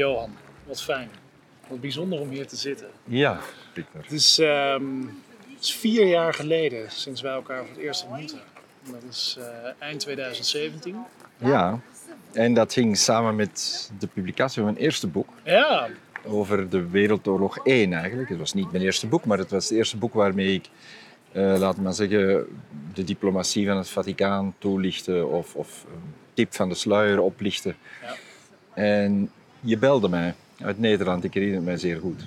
Johan, wat fijn. Wat bijzonder om hier te zitten. Ja, Victor. Het is, ehm, het is vier jaar geleden sinds wij elkaar voor het eerst ontmoeten. Dat is eh, eind 2017. Ja, en dat ging samen met de publicatie van mijn eerste boek Ja, over de Wereldoorlog 1 eigenlijk. Het was niet mijn eerste boek, maar het was het eerste boek waarmee ik, eh laten we maar zeggen, de diplomatie van het Vaticaan toelichtte of, of een tip van de sluier oplichtte. Ja. En je belde mij uit Nederland, ik herinner mij zeer goed.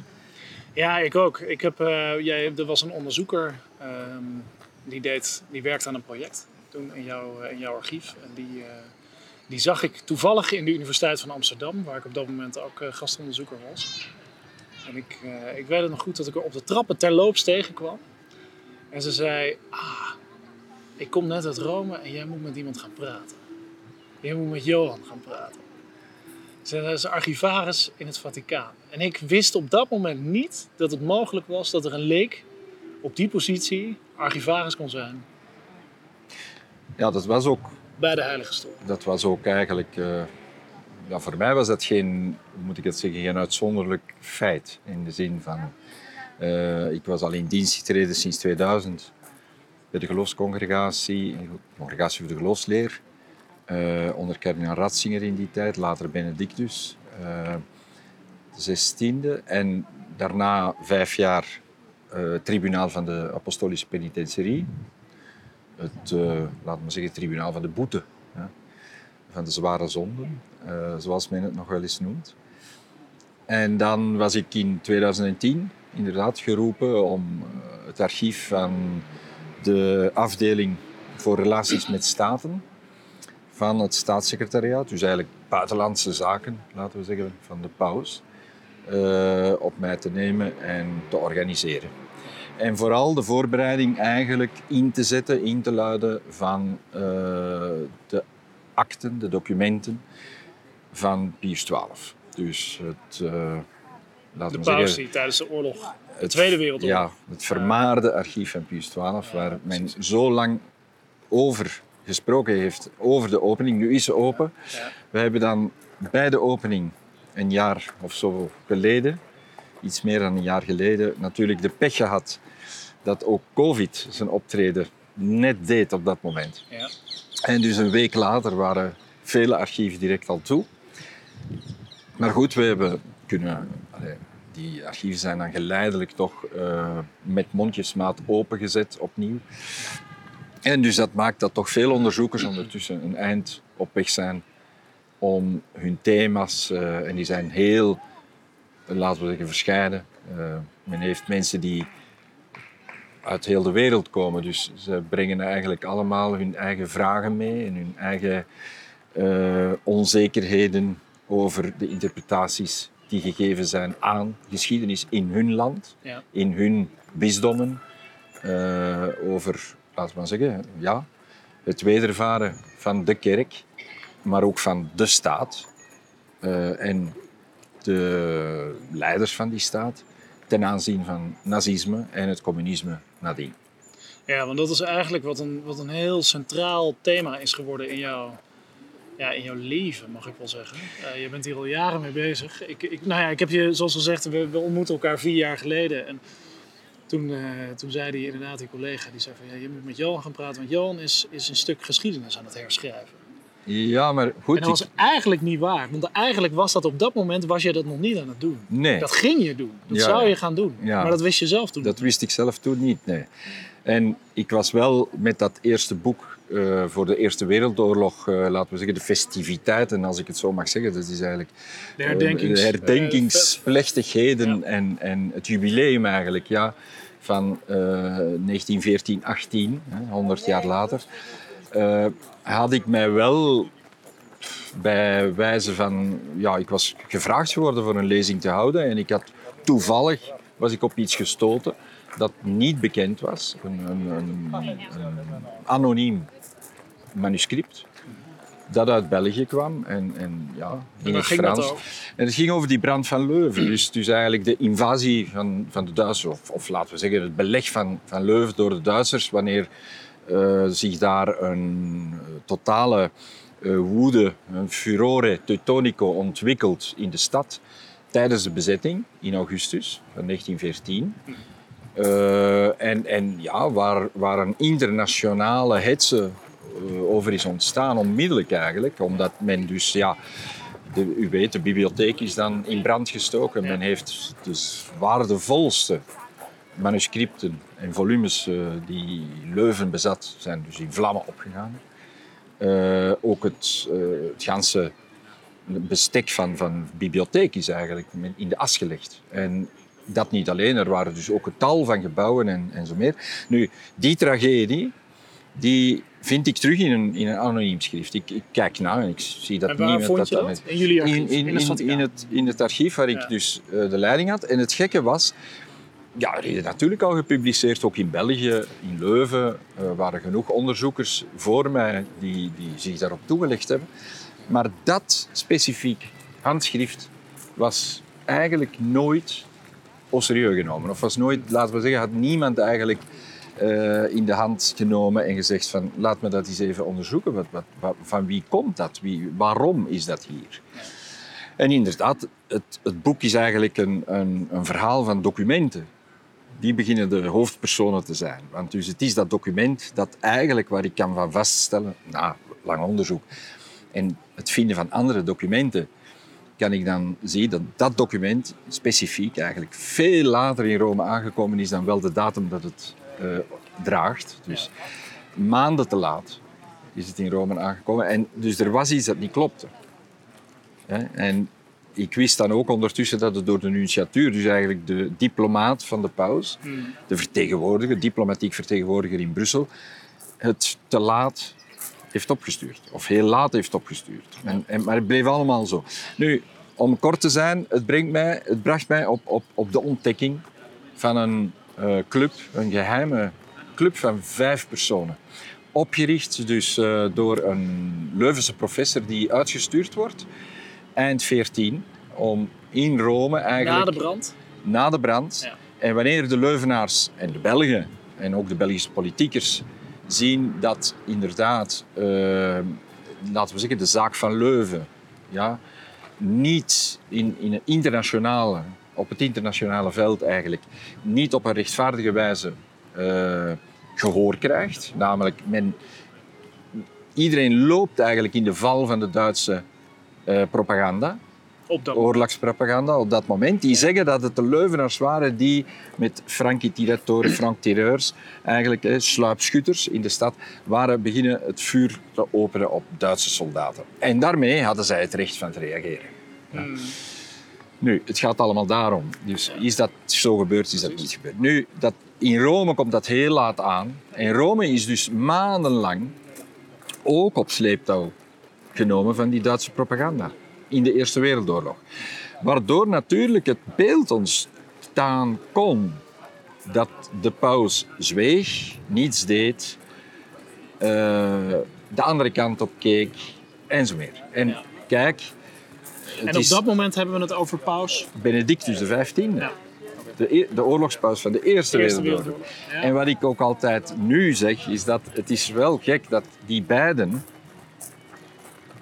ja ik ook. Ik heb, eh, jij, er was een onderzoeker ehm, die, deed, die werkte aan een project toen in, jouw in jouw archief. En die, eh, die zag ik toevallig in de Universiteit van Amsterdam, waar ik op dat moment ook eh, gastonderzoeker was. En ik, eh, ik weet het nog goed dat ik er op de trappen terloops tegenkwam. En ze zei, ah, ik kom net uit Rome en jij moet met iemand gaan praten. Jij moet met Johan gaan praten. Ze is archivaris in het Vaticaan. En ik wist op dat moment niet dat het mogelijk was dat er een leek op die positie archivaris kon zijn Ja, dat was ook bij de Heilige Stoel. dat was ook eigenlijk... eh, ja, voor mij was dat geen, moet ik het zeggen, geen uitzonderlijk feit. In de zin van... eh, ik was al in dienst getreden sinds 2000 bij de geloofscongregatie, de Congregatie voor de Geloofsleer. Eh, onder kardinaal Ratzinger in die tijd, later Benedictus. eh, de 16e. En daarna vijf jaar eh, tribunaal van de Apostolische Penitentiarie. Het, laten we zeggen, tribunaal van de boete. Ja van de zware zonden, zoals men het nog wel eens noemt. En dan was ik in 2010 inderdaad geroepen om het archief van de afdeling voor relaties met staten van het staatssecretariaat, dus eigenlijk buitenlandse zaken, laten we zeggen, van de paus, eh, op mij te nemen en te organiseren. En vooral de voorbereiding eigenlijk in te zetten, in te luiden van eh, de akten, de documenten van Pius XII. Dus het, laten De we paus zeggen, die tijdens de oorlog, de Tweede Wereldoorlog. ja, het vermaarde archief van Pius XII, waar men zo lang over gesproken heeft, over de opening. Nu is ze open. Ja. We hebben dan bij de opening, een jaar of zo geleden, iets meer dan een jaar geleden, natuurlijk de pech gehad dat ook COVID zijn optreden net deed op dat moment. Ja. En dus een week later waren vele archieven direct al toe. Maar goed, we hebben kunnen... allee, die archieven zijn dan geleidelijk toch eh, met mondjesmaat opengezet opnieuw. En dus dat maakt dat toch veel onderzoekers ondertussen een eind op weg zijn om hun thema's, eh, en die zijn heel, laten we zeggen, verscheiden. Eh, men heeft mensen die uit heel de wereld komen, dus ze brengen eigenlijk allemaal hun eigen vragen mee en hun eigen eh, onzekerheden over de interpretaties die gegeven zijn aan geschiedenis in hun land, Ja. in hun bisdommen, over, laten we maar zeggen, ja, het wedervaren van de kerk, maar ook van de staat eh, en de leiders van die staat ten aanzien van nazisme en het communisme nadien. Ja, want dat is eigenlijk wat een, wat een heel centraal thema is geworden in jouw, ja, in jouw leven, mag ik wel zeggen. Eh, je bent hier al jaren mee bezig. Ik, ik, nou ja, ik heb je, zoals gezegd, we, we ontmoeten elkaar vier jaar geleden. En toen, eh, toen zei die inderdaad, die collega, die zei van, ja, je moet met Johan gaan praten. Want Johan is, is een stuk geschiedenis aan het herschrijven. Ja, maar goed. En dat was ik- eigenlijk niet waar. Want eigenlijk was dat op dat moment, was je dat nog niet aan het doen. nee. Dat ging je doen. Dat Ja, zou je gaan doen. Ja. Maar dat wist je zelf toen Dat wist ik zelf toen niet, nee. En ik was wel met dat eerste boek eh, voor de Eerste Wereldoorlog, eh, laten we zeggen, de festiviteiten, als ik het zo mag zeggen. Dat is eigenlijk De eh, herdenkings- de herdenkingsplechtigheden en, en het jubileum eigenlijk, ja, van eh 1914, 18, hè, 100 jaar later. had ik mij wel bij wijze van... Ja, ik was gevraagd geworden voor een lezing te houden en ik had toevallig was ik op iets gestoten dat niet bekend was. Een, een, een, een anoniem manuscript dat uit België kwam en, en ja, in het Frans. En het ging over die brand van Leuven. Dus, dus eigenlijk de invasie van, van de Duitsers, of, of laten we zeggen het beleg van, van Leuven door de Duitsers, wanneer eh, zich daar een eh, totale uh, woede, een furore teutonico ontwikkeld in de stad tijdens de bezetting in augustus van 1914. Uh, en, en ja, waar, waar een internationale hetze over is ontstaan, onmiddellijk eigenlijk. Omdat men dus, ja, de, u weet, de bibliotheek is dan in brand gestoken. Men heeft dus waardevolste manuscripten en volumes uh, die Leuven bezat, zijn dus in vlammen opgegaan. Uh, ook het, uh, het ganse bestek van, van de bibliotheek is eigenlijk in de as gelegd. En dat niet alleen, er waren dus ook een tal van gebouwen en, en zo meer. Nu, die tragedie, die vind ik terug in een, in een anoniem schrift. Ik, ik kijk na en ik zie dat en niemand dat? In jullie archief? In, in, in, in, het, in het archief waar ik Ja. dus uh, de leiding had. En het gekke was, ja, er is natuurlijk al gepubliceerd, ook in België, in Leuven. Er waren genoeg onderzoekers voor mij die, die zich daarop toegelegd hebben. Maar dat specifiek handschrift was eigenlijk nooit serieus genomen. Of was nooit, laten we zeggen, had niemand eigenlijk uh, in de hand genomen en gezegd van laat me dat eens even onderzoeken. Wat, wat, van wie komt dat? Wie, waarom is dat hier? En inderdaad, het, het boek is eigenlijk een, een, een, verhaal van documenten. Die beginnen de hoofdpersonen te zijn. Want dus het is dat document dat eigenlijk waar ik kan van vaststellen, na lang onderzoek, en het vinden van andere documenten, kan ik dan zien dat dat document specifiek eigenlijk veel later in Rome aangekomen is dan wel de datum dat het uh, draagt. Dus maanden te laat is het in Rome aangekomen. En dus er was iets dat niet klopte. En ik wist dan ook ondertussen dat het door de nunciatuur, dus eigenlijk de diplomaat van de paus, Hmm. de vertegenwoordiger, diplomatiek vertegenwoordiger in Brussel, het te laat heeft opgestuurd. Of heel laat heeft opgestuurd. En, en, maar het bleef allemaal zo. Nu, om kort te zijn, het, brengt mij, het bracht mij op, op, op de ontdekking van een uh, club, een geheime club van vijf personen. Opgericht dus uh, door een Leuvense professor die uitgestuurd wordt, eind 14, om in Rome eigenlijk... Na de brand? Na de brand. Ja. En wanneer de Leuvenaars en de Belgen en ook de Belgische politiekers zien dat inderdaad, uh, laten we zeggen, de zaak van Leuven ja, niet in, in een internationale, op het internationale veld eigenlijk, niet op een rechtvaardige wijze uh, gehoor krijgt. Namelijk, men, iedereen loopt eigenlijk in de val van de Duitse uh, propaganda. Op dat oorlogspropaganda op dat moment. Die zeggen dat het de Leuvenaars waren die met Frankie Tiratore, Frank Tireurs, eigenlijk eh, sluipschutters in de stad, waren beginnen het vuur te openen op Duitse soldaten. En daarmee hadden zij het recht van te reageren. Ja. Hmm. Nu, het gaat allemaal daarom. Dus is dat zo gebeurd, is dat niet gebeurd. Nu, dat, in Rome komt dat heel laat aan. En Rome is dus maandenlang ook op sleeptouw genomen van die Duitse propaganda in de Eerste Wereldoorlog. Waardoor natuurlijk het beeld ontstaan kon dat de paus zweeg, niets deed, uh, de andere kant op keek en zo meer. En kijk. En op dat moment hebben we het over paus? Benedictus XV. Ja. De, de oorlogspaus van de Eerste, Eerste Wereldoorlog. Wereldoorlog. Ja. En wat ik ook altijd nu zeg, is dat het is wel gek dat die beiden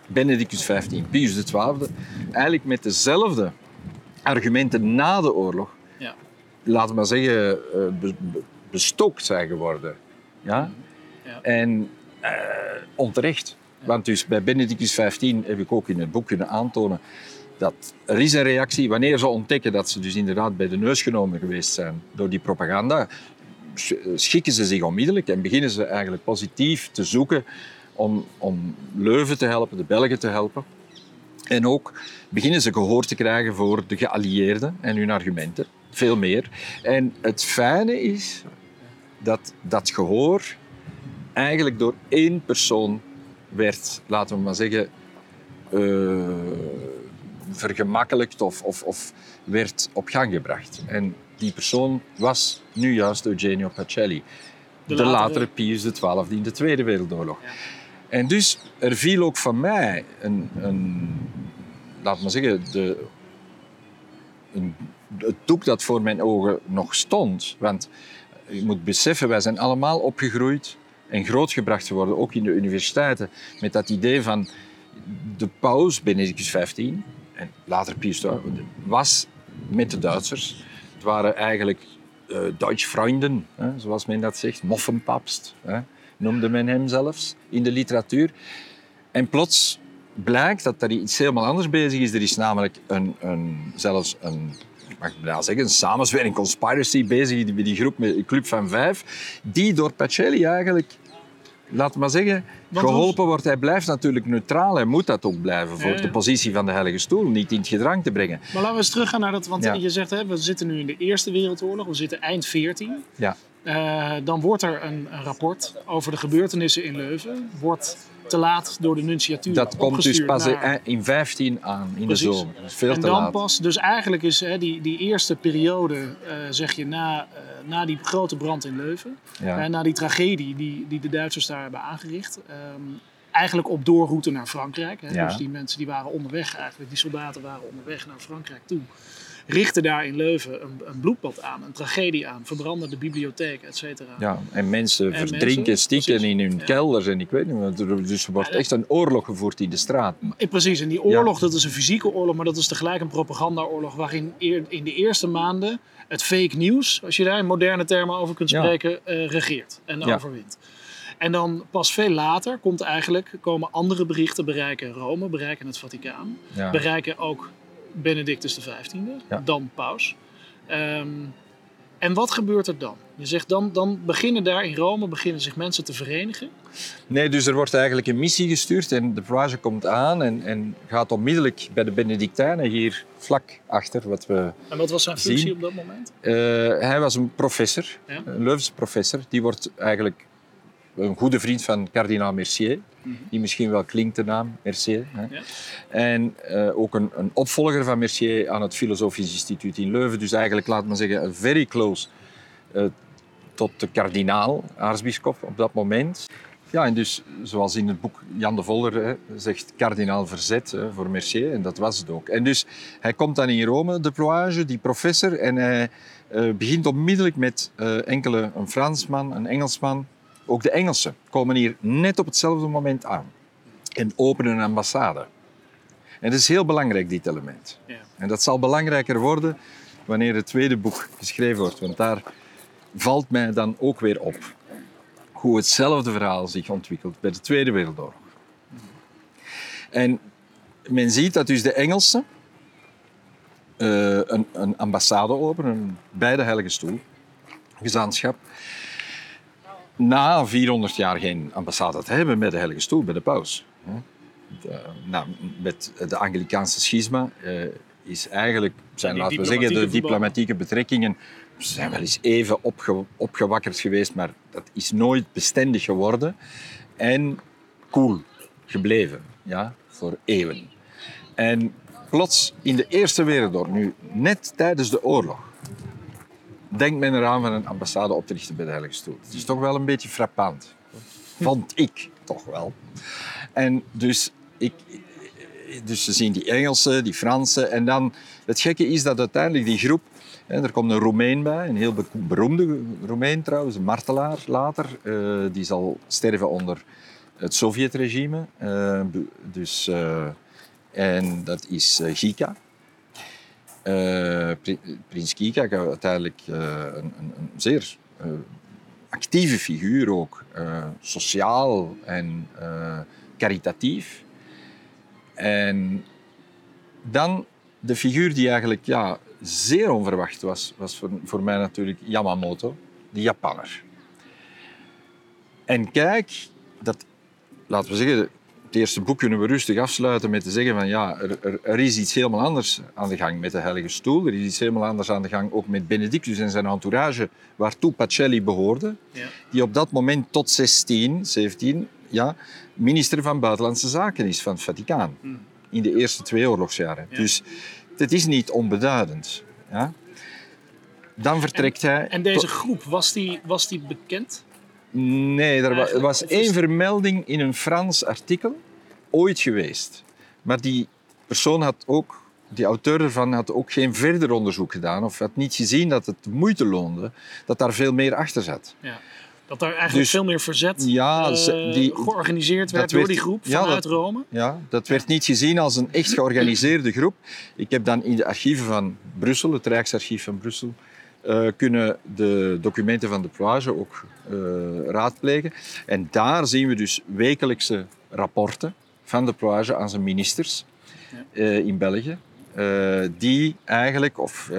Benedictus XV, Pius XII, eigenlijk met dezelfde argumenten na de oorlog, ja. laten we maar zeggen, be, be, bestookt zijn geworden. Ja? ja. En uh, onterecht. Want dus bij Benedictus XV heb ik ook in het boek kunnen aantonen dat er een reactie wanneer ze ontdekken dat ze dus inderdaad bij de neus genomen geweest zijn door die propaganda, schikken ze zich onmiddellijk en beginnen ze eigenlijk positief te zoeken om, om Leuven te helpen, de Belgen te helpen. En ook beginnen ze gehoor te krijgen voor de geallieerden en hun argumenten. Veel meer. En het fijne is dat dat gehoor eigenlijk door één persoon werd, laten we maar zeggen, uh, vergemakkelijkt of, of, of, werd op gang gebracht. En die persoon was nu juist Eugenio Pacelli. De, de latere... latere Pius XII in de Tweede Wereldoorlog. Ja. En dus er viel ook van mij een, een laat maar zeggen, de, een, het doek dat voor mijn ogen nog stond. Want je moet beseffen, wij zijn allemaal opgegroeid en grootgebracht geworden, ook in de universiteiten, met dat idee van de paus, Benedictus XV, en later Pius XII, was met de Duitsers. Het waren eigenlijk uh, Duitse vrienden, hè, zoals men dat zegt. Moffenpapst, hè, noemde men hem zelfs in de literatuur. En plots blijkt dat er iets helemaal anders bezig is. Er is namelijk een, een, zelfs een, mag ik bijna zeggen, een samenzwering, conspiracy bezig bij die groep, met club van vijf, die door Pacelli eigenlijk laat maar zeggen, geholpen wordt. Hij blijft natuurlijk neutraal. Hij moet dat ook blijven voor de positie van de Heilige Stoel. Niet in het gedrang te brengen. Maar laten we eens teruggaan naar dat. Want je zegt, hè, we zitten nu in de Eerste Wereldoorlog. We zitten eind 14. Ja. Uh, dan wordt er een, een, rapport over de gebeurtenissen in Leuven. Wordt te laat door de nunciatuur Dat komt dus pas in 15 aan, in Precies. de zomer. Dat is veel en te dan laat. pas, dus eigenlijk is hè, die, die eerste periode, uh, zeg je, na, uh, na die grote brand in Leuven, Ja. na die tragedie die, die de Duitsers daar hebben aangericht, um, eigenlijk op doorroute naar Frankrijk. Hè, Ja. Dus die mensen die waren onderweg eigenlijk, die soldaten waren onderweg naar Frankrijk toe. Richten daar in Leuven een, een bloedbad aan, een tragedie aan, verbranden de bibliotheek, et cetera. Ja, en mensen En verdrinken, mensen, stikken precies. in hun Ja. kelders en ik weet niet wat. Dus er wordt Ja, dat- echt een oorlog gevoerd in de straat. Eh, Precies, en die oorlog, dat is een fysieke oorlog, maar dat is tegelijk een propagandaoorlog waarin in de eerste maanden het fake nieuws, als je daar in moderne termen over kunt spreken, eh, regeert en overwint. En dan pas veel later komt eigenlijk, komen andere berichten bereiken Rome, bereiken het Vaticaan, Ja. bereiken ook Benedictus XV, Ja. dan paus. Ehm, en wat gebeurt er dan? Je zegt dan, dan beginnen daar in Rome beginnen zich mensen te verenigen. Nee, dus er wordt eigenlijk een missie gestuurd en de page komt aan en, en gaat onmiddellijk bij de Benedictijnen hier vlak achter wat we En wat was zijn functie Zien. op dat moment? Eh, hij was een professor, Ja. een Leuvense professor. Die wordt eigenlijk een goede vriend van kardinaal Mercier. Die misschien wel klinkt de naam Mercier. Hè. Ja. En eh, ook een, een opvolger van Mercier aan het Filosofisch Instituut in Leuven. Dus eigenlijk, laat maar zeggen, very close eh, tot de kardinaal, aartsbisschop op dat moment. Ja, en dus zoals in het boek Jan de Volder hè, zegt, kardinaal verzet hè, voor Mercier. En dat was het ook. En dus hij komt dan in Rome, de ploage, die professor. En hij eh, begint onmiddellijk met enkele, een Fransman, een Engelsman. Ook de Engelsen komen hier net op hetzelfde moment aan. En openen een ambassade. En dat is heel belangrijk, dit element. Ja. En dat zal belangrijker worden wanneer het tweede boek geschreven wordt. Want daar valt mij dan ook weer op hoe hetzelfde verhaal zich ontwikkelt bij de Tweede Wereldoorlog. En men ziet dat dus de Engelsen eh, een, een ambassade openen bij de Heilige Stoel, gezantschap, na 400 jaar geen ambassade te hebben bij de Heilige Stoel, bij de paus. De, nou, met de Anglikaanse schisma eh, is eigenlijk, zijn, laten we zeggen, de diplomatieke betrekkingen zijn wel eens even opge, opgewakkerd geweest, maar dat is nooit bestendig geworden. En cool gebleven, ja, voor eeuwen. En plots in de Eerste Wereldoorlog, nu net tijdens de oorlog, denkt men eraan van een ambassade op te richten bij de Heilige Stoel. Het is toch wel een beetje frappant. Vond ik toch wel. En dus, ik, dus ze zien die Engelsen, die Fransen. En dan, het gekke is dat uiteindelijk die groep... Hè, er komt een Roemeen bij, een heel be- beroemde Roemeen trouwens, een martelaar later. eh, die zal sterven onder het Sovjetregime. Be- dus, eh, en dat is Gika. Pri- Prins Kika, uiteindelijk eh, een, een, een zeer eh, actieve figuur ook. sociaal en caritatief. En dan de figuur die eigenlijk ja, zeer onverwacht was, was voor, voor mij natuurlijk Yamamoto, de Japanner. En kijk, dat, laten we zeggen, het eerste boek kunnen we rustig afsluiten met te zeggen van ja, er, er, er is iets helemaal anders aan de gang met de Heilige Stoel. Er is iets helemaal anders aan de gang ook met Benedictus en zijn entourage, waartoe Pacelli behoorde. Ja. Die op dat moment tot 16, 17, ja, minister van Buitenlandse Zaken is van het Vaticaan. In de eerste twee oorlogsjaren. Ja. Dus het is niet onbeduidend. Ja. Dan vertrekt hij... En deze groep, was die, was die bekend? Nee, er was één vermelding in een Frans artikel ooit geweest. Maar die persoon had ook, die auteur ervan had ook geen verder onderzoek gedaan of had niet gezien dat het moeite loonde, dat daar veel meer achter zat. Ja. Dat daar eigenlijk Dus- veel meer verzet Ja, eh, die- georganiseerd werd door werd- die groep ja, vanuit dat- Rome. Ja, dat werd niet gezien als een echt georganiseerde groep. Ik heb dan in de archieven van Brussel, het Rijksarchief van Brussel, eh, kunnen de documenten van de plage ook eh, raadplegen. En daar zien we dus wekelijkse rapporten van de plage aan zijn ministers eh, in België. die eigenlijk, of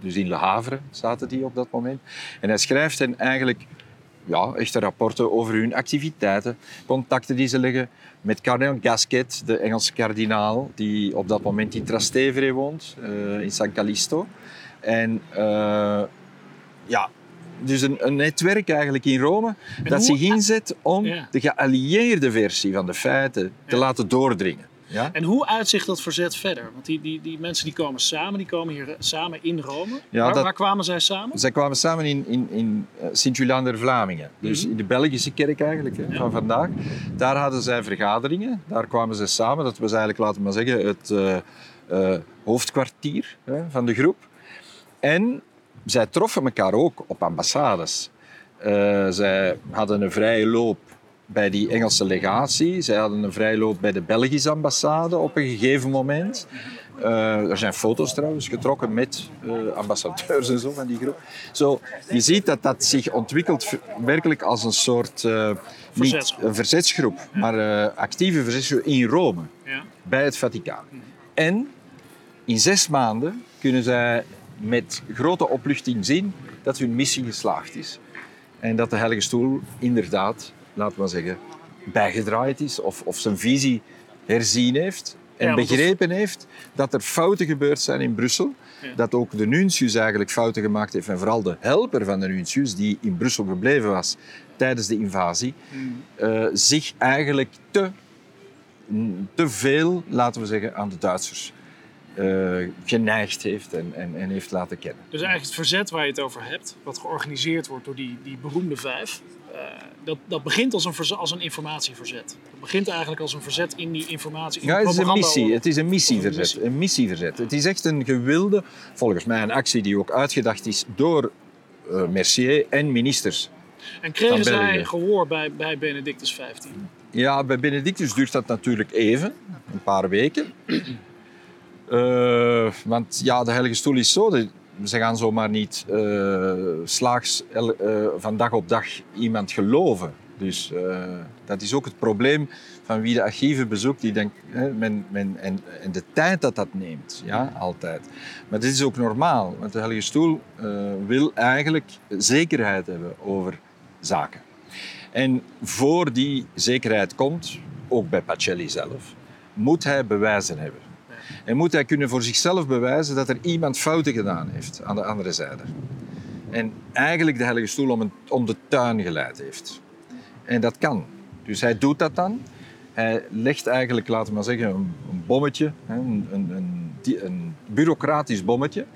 dus in Le Havre zaten die op dat moment. En hij schrijft hen eigenlijk ja, echte rapporten over hun activiteiten, contacten die ze leggen met kardinaal Gasquet, de Engelse kardinaal, die op dat moment in Trastevere woont, in San Callisto. En eh, ja, dus een, een netwerk eigenlijk in Rome dat hoe- zich inzet om Ja. de geallieerde versie van de feiten te Ja. laten doordringen. Ja? En hoe uitzicht dat verzet verder? Want die, die, die mensen die komen samen, die komen hier samen in Rome. Ja, waar, dat- waar kwamen zij samen? Zij kwamen samen in, in, in eh, Sint-Julian der Vlamingen. Dus in de Belgische kerk eigenlijk, hè, van vandaag. Daar hadden zij vergaderingen. Daar kwamen ze samen. Dat was eigenlijk, laten we maar zeggen, het eh, hoofdkwartier hè, van de groep. En zij troffen elkaar ook op ambassades. Eh, zij hadden een vrije loop bij die Engelse legatie. Zij hadden een vrije loop bij de Belgische ambassade op een gegeven moment. Eh, er zijn foto's trouwens getrokken met eh, ambassadeurs en zo van die groep. Zo, je ziet dat dat zich ontwikkelt werkelijk als een soort... niet een verzetsgroep, maar actieve verzetsgroep in Rome Ja. bij het Vaticaan. En in zes maanden kunnen zij met grote opluchting zien dat hun missie geslaagd is. En dat de Heilige Stoel inderdaad, laten we zeggen, bijgedraaid is of, of zijn visie herzien heeft. En Ja, begrepen heeft dat er fouten gebeurd zijn in Brussel. Ja. Dat ook de nuntius eigenlijk fouten gemaakt heeft. En vooral de helper van de nuntius, die in Brussel gebleven was tijdens de invasie, eh, zich eigenlijk te te veel, laten we zeggen, aan de Duitsers eh, geneigd heeft en, en, en heeft laten kennen. Dus eigenlijk het verzet waar je het over hebt, wat georganiseerd wordt door die, die beroemde vijf, eh, dat, dat begint als een, als een informatieverzet. Het begint eigenlijk als een verzet in die informatie. in Ja, het is een missie. Het is een missieverzet. missie. Een missieverzet. Het is echt een gewilde, volgens mij een actie die ook uitgedacht is door eh, Mercier en ministers. En kregen zij gehoor bij, bij Benedictus XV? Ja, bij Benedictus duurt dat natuurlijk even, een paar weken. Eh, want ja, de Heilige Stoel is zo. Ze gaan zomaar niet eh, slaags eh, van dag op dag iemand geloven. Dus dat is ook het probleem van wie de archieven bezoekt. Die denkt, hè, en, en de tijd dat dat neemt, ja, altijd. Maar dit is ook normaal, want de Heilige Stoel wil eigenlijk zekerheid hebben over zaken. En voor die zekerheid komt, ook bij Pacelli zelf, moet hij bewijzen hebben. En moet hij kunnen voor zichzelf bewijzen dat er iemand fouten gedaan heeft aan de andere zijde. En eigenlijk de Heilige Stoel om, om de tuin geleid heeft. En dat kan. Dus hij doet dat dan. Hij legt eigenlijk, laten we maar zeggen, een, bommetje, een, een, een, bureaucratisch bommetje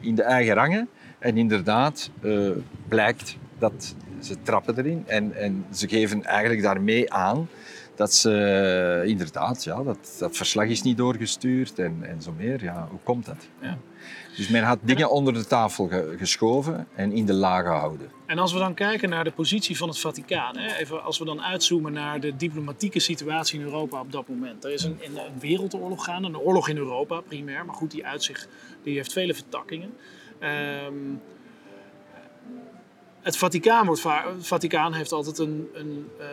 in de eigen rangen. En inderdaad eh, blijkt dat ze trappen erin en, en ze geven eigenlijk daarmee aan dat ze eh, inderdaad, ja, dat, dat verslag is niet doorgestuurd en, en zo meer. Ja, hoe komt dat? Ja. Dus men had dingen onder de tafel ge- geschoven en in de la gehouden. En als we dan kijken naar de positie van het Vaticaan, hè, even als we dan uitzoomen naar de diplomatieke situatie in Europa op dat moment. Er is een, een, een wereldoorlog gaande, een oorlog in Europa primair, maar goed, die uitzicht, die heeft vele vertakkingen. Ehm, het Vaticaan, wordt het Vaticaan heeft altijd een, een, eh,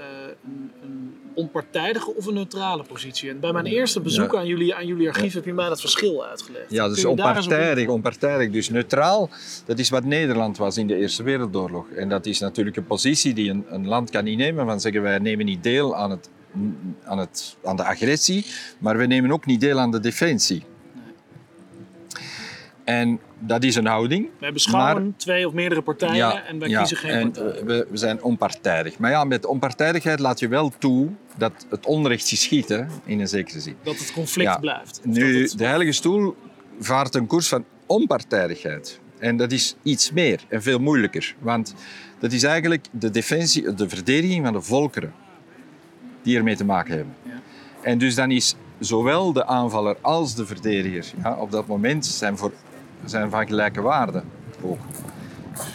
een, een onpartijdige of een neutrale positie. En bij mijn eerste bezoek Ja. aan, jullie, aan jullie archief heb je mij dat verschil uitgelegd. Ja, dus op onpartijdig, onpartijdig. Dus neutraal, dat is wat Nederland was in de Eerste Wereldoorlog. En dat is natuurlijk een positie die een, een land kan innemen. Van zeggen wij nemen niet deel aan, het, aan, het, aan de agressie, maar we nemen ook niet deel aan de defensie. En dat is een houding. Wij beschouwen Maar- twee of meerdere partijen en wij ja, kiezen geen en partij. eh, we, we zijn onpartijdig. Maar ja, met onpartijdigheid laat je wel toe dat het onrecht geschiet, hè, in een zekere zin. dat het conflict Ja. blijft. Nu, het- de Heilige Stoel vaart een koers van onpartijdigheid. En dat is iets meer en veel moeilijker. Want dat is eigenlijk de, defensie, de verdediging van de volkeren die ermee te maken hebben. Ja. En dus dan is zowel de aanvaller als de verdediger ja, op dat moment zijn, voor, zijn van gelijke waarde ook.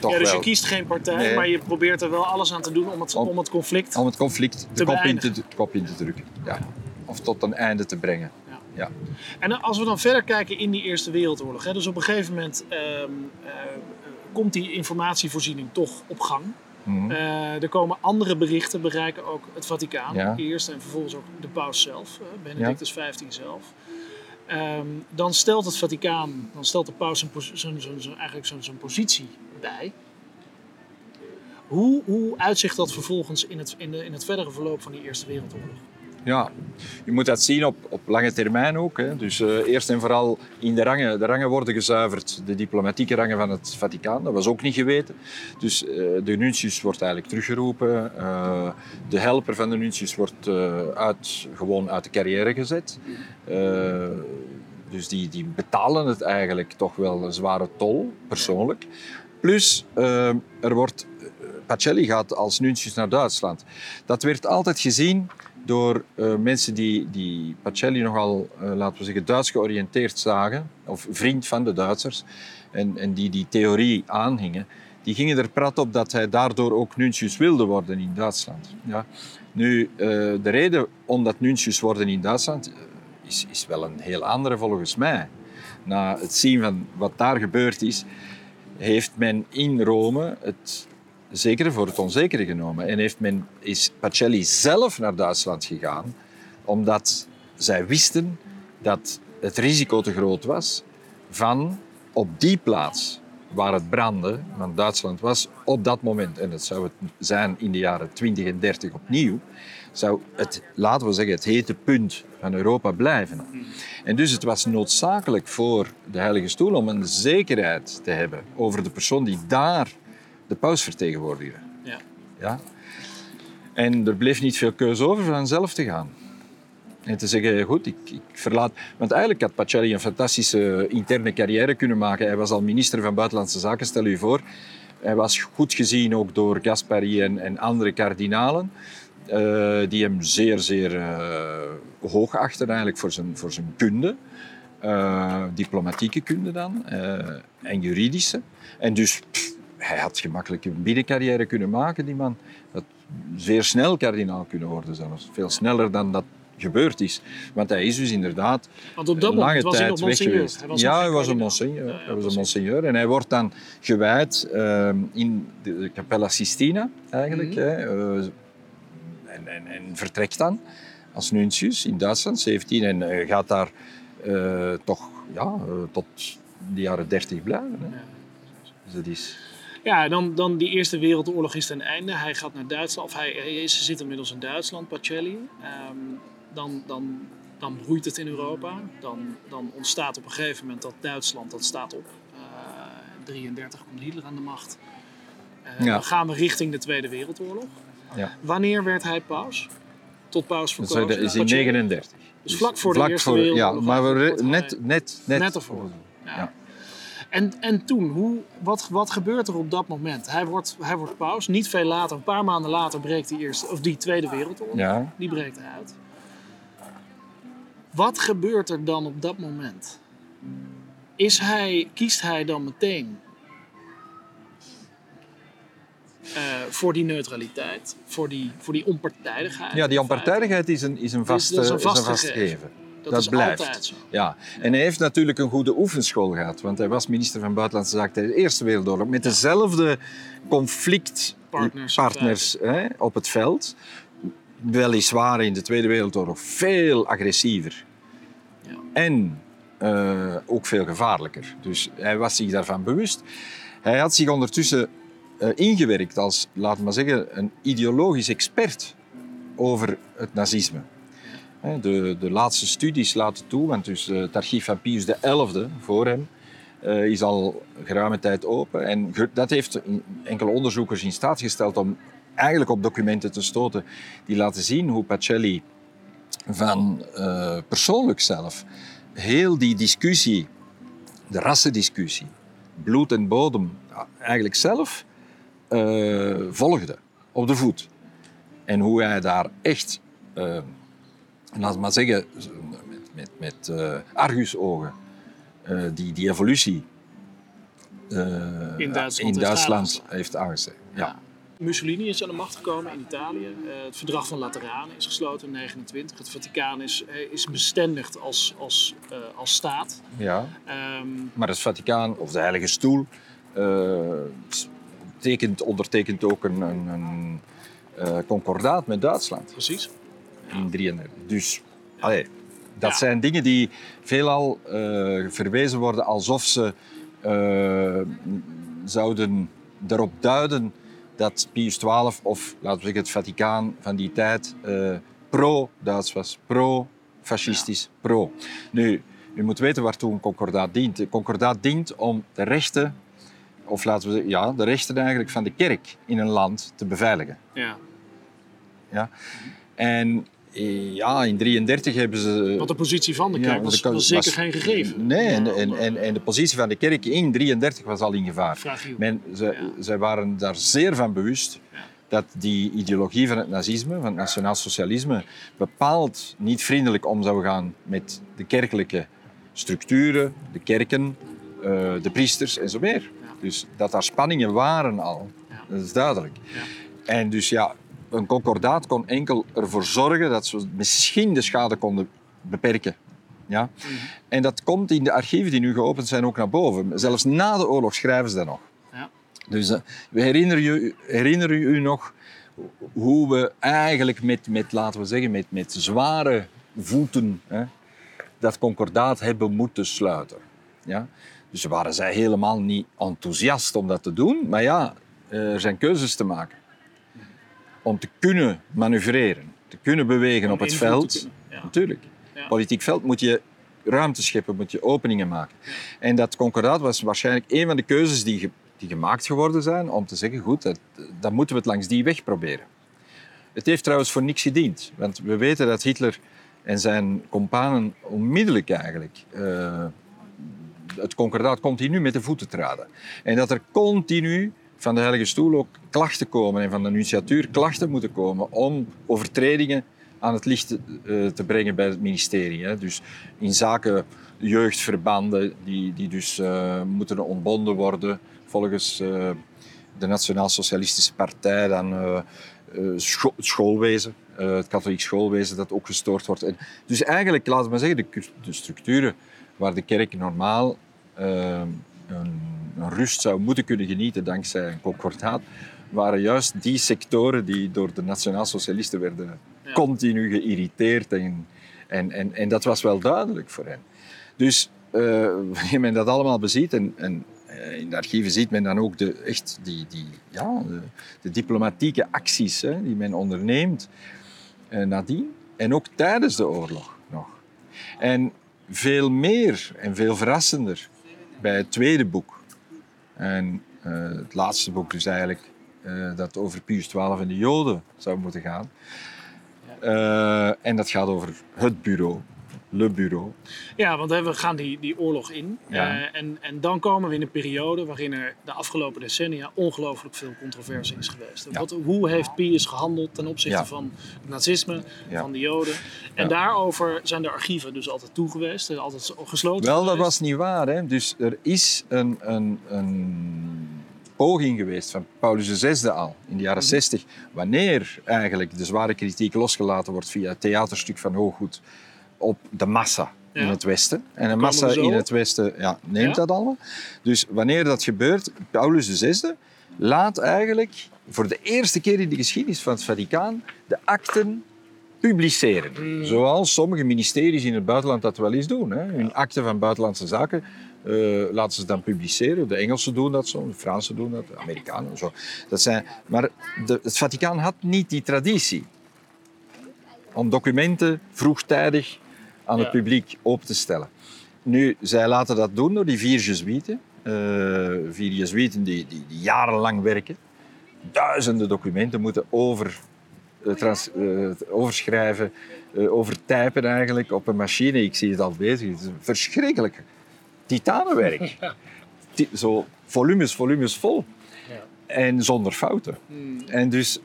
toch ja, dus je kiest geen partij, Nee. maar je probeert er wel alles aan te doen om het, Om- om het conflict. om het conflict de kop in te, kop in te drukken. Ja. Of tot een einde te brengen. Ja. Ja. En als we dan verder kijken in die Eerste Wereldoorlog, hè, dus op een gegeven moment ehm, eh, komt die informatievoorziening toch op gang. Mhm. Eh, er komen andere berichten, bereiken ook het Vaticaan Ja. eerst en vervolgens ook de paus zelf, eh, Benedictus XV zelf. Ehm, dan stelt het Vaticaan, dan stelt de paus zijn, eigenlijk zijn, positie bij. Hoe, hoe uitzicht dat vervolgens in het, in, in het verdere verloop van die Eerste Wereldoorlog? Ja, je moet dat zien op, op lange termijn ook. Hè. Dus eh, eerst en vooral in de rangen. De rangen worden gezuiverd, de diplomatieke rangen van het Vaticaan. Dat was ook niet geweten. Dus eh, de nuntius wordt eigenlijk teruggeroepen. Eh, de helper van de nuntius wordt uit, gewoon uit de carrière gezet. Dus die, die betalen het eigenlijk toch wel een zware tol, persoonlijk. Plus, er wordt, Pacelli gaat als nuntius naar Duitsland. Dat werd altijd gezien door eh, mensen die, die Pacelli nogal, eh, laten we zeggen, Duits georiënteerd zagen, of vriend van de Duitsers, en, en die die theorie aanhingen, die gingen er prat op dat hij daardoor ook nuntius wilde worden in Duitsland. Ja. Nu, eh, de reden om dat nuntius worden in Duitsland is, is wel een heel andere volgens mij. Na het zien van wat daar gebeurd is, heeft men in Rome het zekere voor het onzekere genomen. En heeft men, is Pacelli zelf naar Duitsland gegaan, omdat zij wisten dat het risico te groot was van op die plaats waar het brandde, want Duitsland was op dat moment, en dat zou het zijn in de jaren 20 en 30 opnieuw, zou het, laten we zeggen, het hete punt van Europa blijven. En dus het was noodzakelijk voor de Heilige Stoel om een zekerheid te hebben over de persoon die daar de paus vertegenwoordigde. Ja. Ja? En er bleef niet veel keuze over van zelf te gaan. En te zeggen, goed, ik, ik verlaat... Want eigenlijk had Pacelli een fantastische interne carrière kunnen maken. Hij was al minister van Buitenlandse Zaken, stel u voor. Hij was goed gezien ook door Gaspari en, en andere kardinalen. eh, die hem zeer, zeer eh, hoog achten eigenlijk voor zijn, voor zijn kunde. Eh, diplomatieke kunde dan. en juridische. En dus pff, hij had gemakkelijk een binnencarrière kunnen maken, die man. Dat zeer snel kardinaal kunnen worden zelfs. Veel sneller dan dat gebeurd is. Want hij is dus inderdaad Want op dat een lange moment was hij tijd nog weg geweest. Hij was ja, hij was een monseigneur. Ja, ja, hij was een monseigneur. En hij wordt dan gewijd ehm, in de, Capella Sistina, eigenlijk. Mhm. hè, eh, en, en, en vertrekt dan als nuntius in Duitsland, 17. En eh, gaat daar eh, toch ja, tot de jaren 30 blijven. Hè. Dus dat is... Ja, dan, dan die Eerste Wereldoorlog is ten einde. Hij gaat naar Duitsland, of hij, hij is, zit inmiddels in Duitsland, Pacelli. Ehm, dan, dan, dan broeit het in Europa. Dan, dan ontstaat op een gegeven moment dat Duitsland, dat staat op. eh 33 komt Hitler aan de macht. Eh, Ja. Dan gaan we richting de Tweede Wereldoorlog. Ja. Wanneer werd hij paus? Tot paus Dat verkozen? is in Pacelli? 39. Dus vlak voor de Eerste Wereldoorlog Ja, maar we, net, net, net, Net ervoor. Ja. En, en toen, hoe, wat, wat gebeurt er op dat moment? Hij wordt, hij wordt paus. Niet veel later, een paar maanden later, breekt die, eerste, of die Tweede Wereldoorlog. Ja. Die breekt uit. Wat gebeurt er dan op dat moment? Is hij, kiest hij dan meteen eh, voor die neutraliteit, voor die, voor die onpartijdigheid? Ja, die onpartijdigheid is een, is een vast, is een is een vast vast gegeven. gegeven. Dat, blijft. zo. Ja, en hij heeft natuurlijk een goede oefenschool gehad, want hij was minister van Buitenlandse Zaken tijdens de Eerste Wereldoorlog met dezelfde conflictpartners Partners, hè, op het veld. Weliswaar in de Tweede Wereldoorlog veel agressiever Ja. en eh, ook veel gevaarlijker. Dus hij was zich daarvan bewust. Hij had zich ondertussen eh, ingewerkt als, laten we maar zeggen, een ideologisch expert over het nazisme. De, de laatste studies laten toe, want dus eh, het archief van Pius XI voor hem eh, is al geruime tijd open. En dat heeft enkele onderzoekers in staat gesteld om eigenlijk op documenten te stoten die laten zien hoe Pacelli van eh, persoonlijk zelf heel die discussie, de rassendiscussie, bloed en bodem, eigenlijk zelf volgde op de voet. En hoe hij daar echt, eh, laat maar zeggen, met, met, met eh, argusogen, eh, die, die evolutie eh, In Duitsland in heeft Duitsland heeft aangeslagen. Ja. Mussolini is aan de macht gekomen in Italië. Het verdrag van Lateran is gesloten in 29. Het Vaticaan is, is bestendigd als, als, als staat. Ja. Ehm, Maar het Vaticaan, of de Heilige Stoel, tekent, ondertekent ook een, een, een concordaat met Duitsland precies. In 33. Dus allee, dat Ja. zijn dingen die veelal eh, verwezen worden alsof ze eh, zouden erop duiden dat Pius XII of laten we zeggen het Vaticaan van die tijd eh, pro-Duits was, pro-fascistisch, pro. Nu, u moet weten waartoe een concordaat dient. Een concordaat dient om de rechten, of laten we zeggen, ja, de rechten eigenlijk van de kerk in een land te beveiligen. Ja. Ja? En ja, in 1933 hebben ze... Want de positie van de kerk was, de- was zeker geen gegeven. Nee, en, en, en, en de positie van de kerk in 1933 was al in gevaar. Fragiel. Men, ze, Ja. Zij waren daar zeer van bewust Ja. dat die ideologie van het nazisme, van het nationaal socialisme, bepaald niet vriendelijk om zou gaan met de kerkelijke structuren, de kerken, eh, de priesters en zo meer. Ja. Dus dat daar spanningen waren al, Ja. dat is duidelijk. Ja. En dus ja, een concordaat kon enkel ervoor zorgen dat ze misschien de schade konden beperken. Ja? Mhm. En dat komt in de archieven die nu geopend zijn ook naar boven. Zelfs na de oorlog schrijven ze dat nog. Ja. Dus eh, we herinner, je, herinner u u nog hoe we eigenlijk met, met laten we zeggen, met, met zware voeten hè, dat concordaat hebben moeten sluiten. Ja? Dus waren zij helemaal niet enthousiast om dat te doen. Maar ja, er zijn keuzes te maken. Om te kunnen manoeuvreren, te kunnen bewegen Om op het veld. ja. Natuurlijk. Ja. Politiek veld moet je ruimte scheppen, moet je openingen maken. En dat concordaat was waarschijnlijk een van de keuzes die, ge- die gemaakt geworden zijn om te zeggen, goed, dat, dan moeten we het langs die weg proberen. Het heeft trouwens voor niks gediend, want we weten dat Hitler en zijn companen onmiddellijk eigenlijk eh, het concordaat continu met de voeten traden. En dat er continu van de Heilige Stoel ook klachten komen en van de nunciatuur klachten moeten komen om overtredingen aan het licht te, eh, te brengen bij het ministerie. Hè. Dus in zaken jeugdverbanden die, die dus eh, moeten ontbonden worden volgens eh, de Nationaal Socialistische Partij, dan het schoolwezen, het katholiek schoolwezen dat ook gestoord wordt. En dus eigenlijk, laten we zeggen, de, structuren waar de kerk normaal rust zou moeten kunnen genieten dankzij een concordaat, waren juist die sectoren die door de nationaal-socialisten werden Ja. continu geïrriteerd. En, en, en, en dat was wel duidelijk voor hen. Dus eh, wanneer men dat allemaal beziet en, en eh, in de archieven ziet men dan ook de, echt die, die, ja, de, de diplomatieke acties hè, die men onderneemt eh, nadien en ook tijdens de oorlog nog. En veel meer en veel verrassender bij het tweede boek. En eh, het laatste boek dus eigenlijk, eh, dat over Pius XII en de Joden zou moeten gaan. Eh, en dat gaat over het bureau, le bureau. Ja, want we gaan die, die oorlog in. Ja. Eh, en, en dan komen we in een periode waarin er de afgelopen decennia ongelooflijk veel controverse is geweest. Ja. Wat, hoe heeft Pius gehandeld ten opzichte Ja. van het nazisme, van de Joden? En daarover zijn de archieven dus altijd toe geweest, eh, altijd gesloten Wel, dat was niet waar. Hè? Dus er is een, een, een poging geweest van Paulus VI al in de jaren Mhm. 60, wanneer eigenlijk de zware kritiek losgelaten wordt via het theaterstuk van Hooggoed op de massa in het Westen. En een komen massa in het Westen ja, neemt dat allemaal. Dus wanneer dat gebeurt, Paulus VI laat eigenlijk voor de eerste keer in de geschiedenis van het Vaticaan de akten publiceren. Mm. Zoals sommige ministeries in het buitenland dat wel eens doen. Hè. Hun akte van buitenlandse zaken eh, laten ze dan publiceren. De Engelsen doen dat zo, de Fransen doen dat, de Amerikanen zo. Dat zijn, maar de, het Vaticaan had niet die traditie om documenten vroegtijdig aan het publiek open te stellen. Nu, zij laten dat doen door die vier Jezuïeten. Eh, vier die, die, die jarenlang werken. Duizenden documenten moeten over, eh, trans- eh, overschrijven, overtypen eigenlijk op een machine. Ik zie het al bezig. Het is verschrikkelijk. Titanenwerk. Ti- Zo volumes, volumes vol. Ja. En zonder fouten. Hmm. En dus,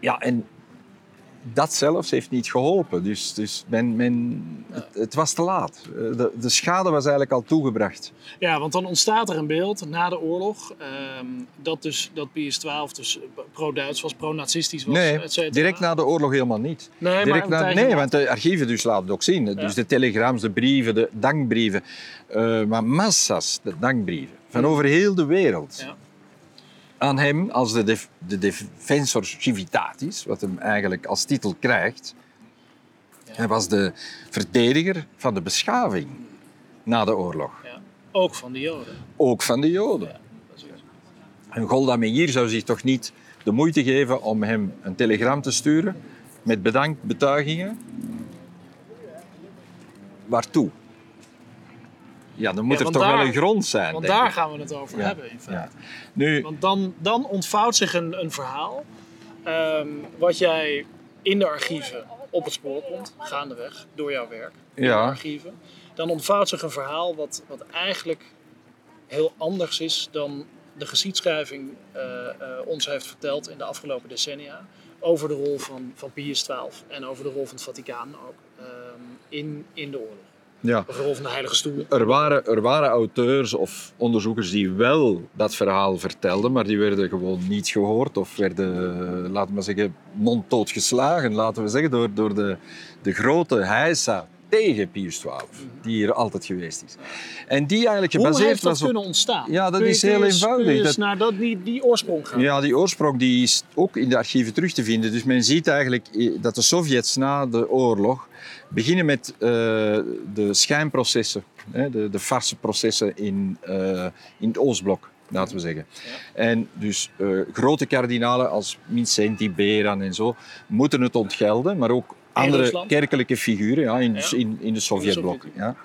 ja, en dat zelfs heeft niet geholpen. Dus, dus men, men, het, het was te laat. Eh, De, de schade was eigenlijk al toegebracht. Ja, want dan ontstaat er een beeld na de oorlog ehm, dat dus dat Pius XII dus pro-Duits was, pro-nazistisch was, Nee, direct na de oorlog helemaal niet. Nee, maar Direct na, nee, want de archieven dus laten het ook zien. Dus de telegrams, de brieven, de dankbrieven. eh, maar massa's de dankbrieven. Van over heel de wereld. Ja. Aan hem als de, def, de defensor civitatis, wat hem eigenlijk als titel krijgt. Hij was de verdediger van de beschaving na de oorlog. Ja. Ook van de Joden. Ook van de Joden. Ja, dat is juist. En Golda Meir zou zich toch niet de moeite geven om hem een telegram te sturen met bedankbetuigingen. Waartoe? Ja, dan moet Ja, er toch wel een grond zijn. Want daar ik. gaan we het over Ja. hebben in feite. Ja. Nu, Want dan, dan ontvouwt zich een, een verhaal ehm, wat jij in de archieven op het spoor komt, gaandeweg, door jouw werk in de archieven. Dan ontvouwt zich een verhaal wat, wat eigenlijk heel anders is dan de geschiedschrijving eh, eh, ons heeft verteld in de afgelopen decennia. Over de rol van, van Pius XII en over de rol van het Vaticaan ook ehm, in, in de oorlog. Ja, Over de rol van de Heilige Stoel. er, waren, er waren auteurs of onderzoekers die wel dat verhaal vertelden, maar die werden gewoon niet gehoord of werden, laten we zeggen, monddood geslagen, laten we zeggen, door, door de, de grote heisa tegen Pius XII, die hier altijd geweest is. En die eigenlijk Hoe gebaseerd heeft dat was op... kunnen ontstaan? Ja, dat is heel eens- eenvoudig. Eens Dat- naar dat, die, die oorsprong gaan? Ja, die oorsprong die is ook in de archieven terug te vinden. Dus men ziet eigenlijk dat de Sovjets na de oorlog beginnen met eh, de schijnprocessen, hè, de, de farseprocessen in, eh, in het Oostblok, laten we zeggen. En dus eh, grote kardinalen als Vincenti, Beran en zo moeten het ontgelden, maar ook andere kerkelijke figuren ja, in, Ja. in, in de Sovjetblok. Ja.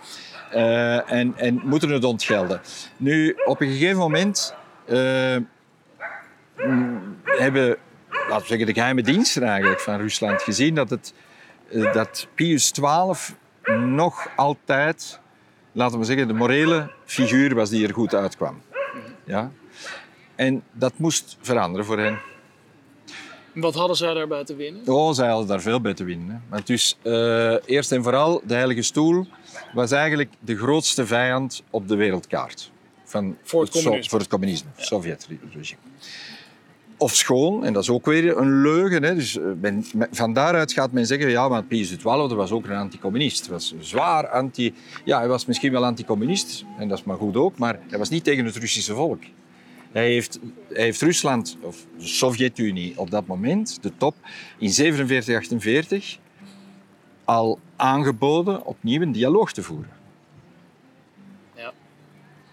Eh, en, en moeten het ontgelden. Nu, op een gegeven moment eh, mm, hebben, laten we zeggen, de geheime diensten eigenlijk van Rusland gezien dat, het, eh, dat Pius XII nog altijd, laten we zeggen, de morele figuur was die er goed uitkwam. Ja? En dat moest veranderen voor hen. Wat hadden zij daarbij te winnen? Oh, zij hadden daar veel bij te winnen. Hè. Want dus, eh, eerst en vooral, de Heilige Stoel was eigenlijk de grootste vijand op de wereldkaart. Van Voor het communisme. voor het communisme, Sovjet-regime. Of schoon, en dat is ook weer een leugen. Hè. Dus, eh, men- van daaruit gaat men zeggen, ja, maar Pius XII was ook een anticommunist. Hij was zwaar anti... Ja, hij was misschien wel anticommunist, en dat is maar goed ook, maar hij was niet tegen het Russische volk. Hij heeft, heeft Rusland, of de Sovjet-Unie op dat moment, de top, in 47, 48 al aangeboden opnieuw een dialoog te voeren. Ja.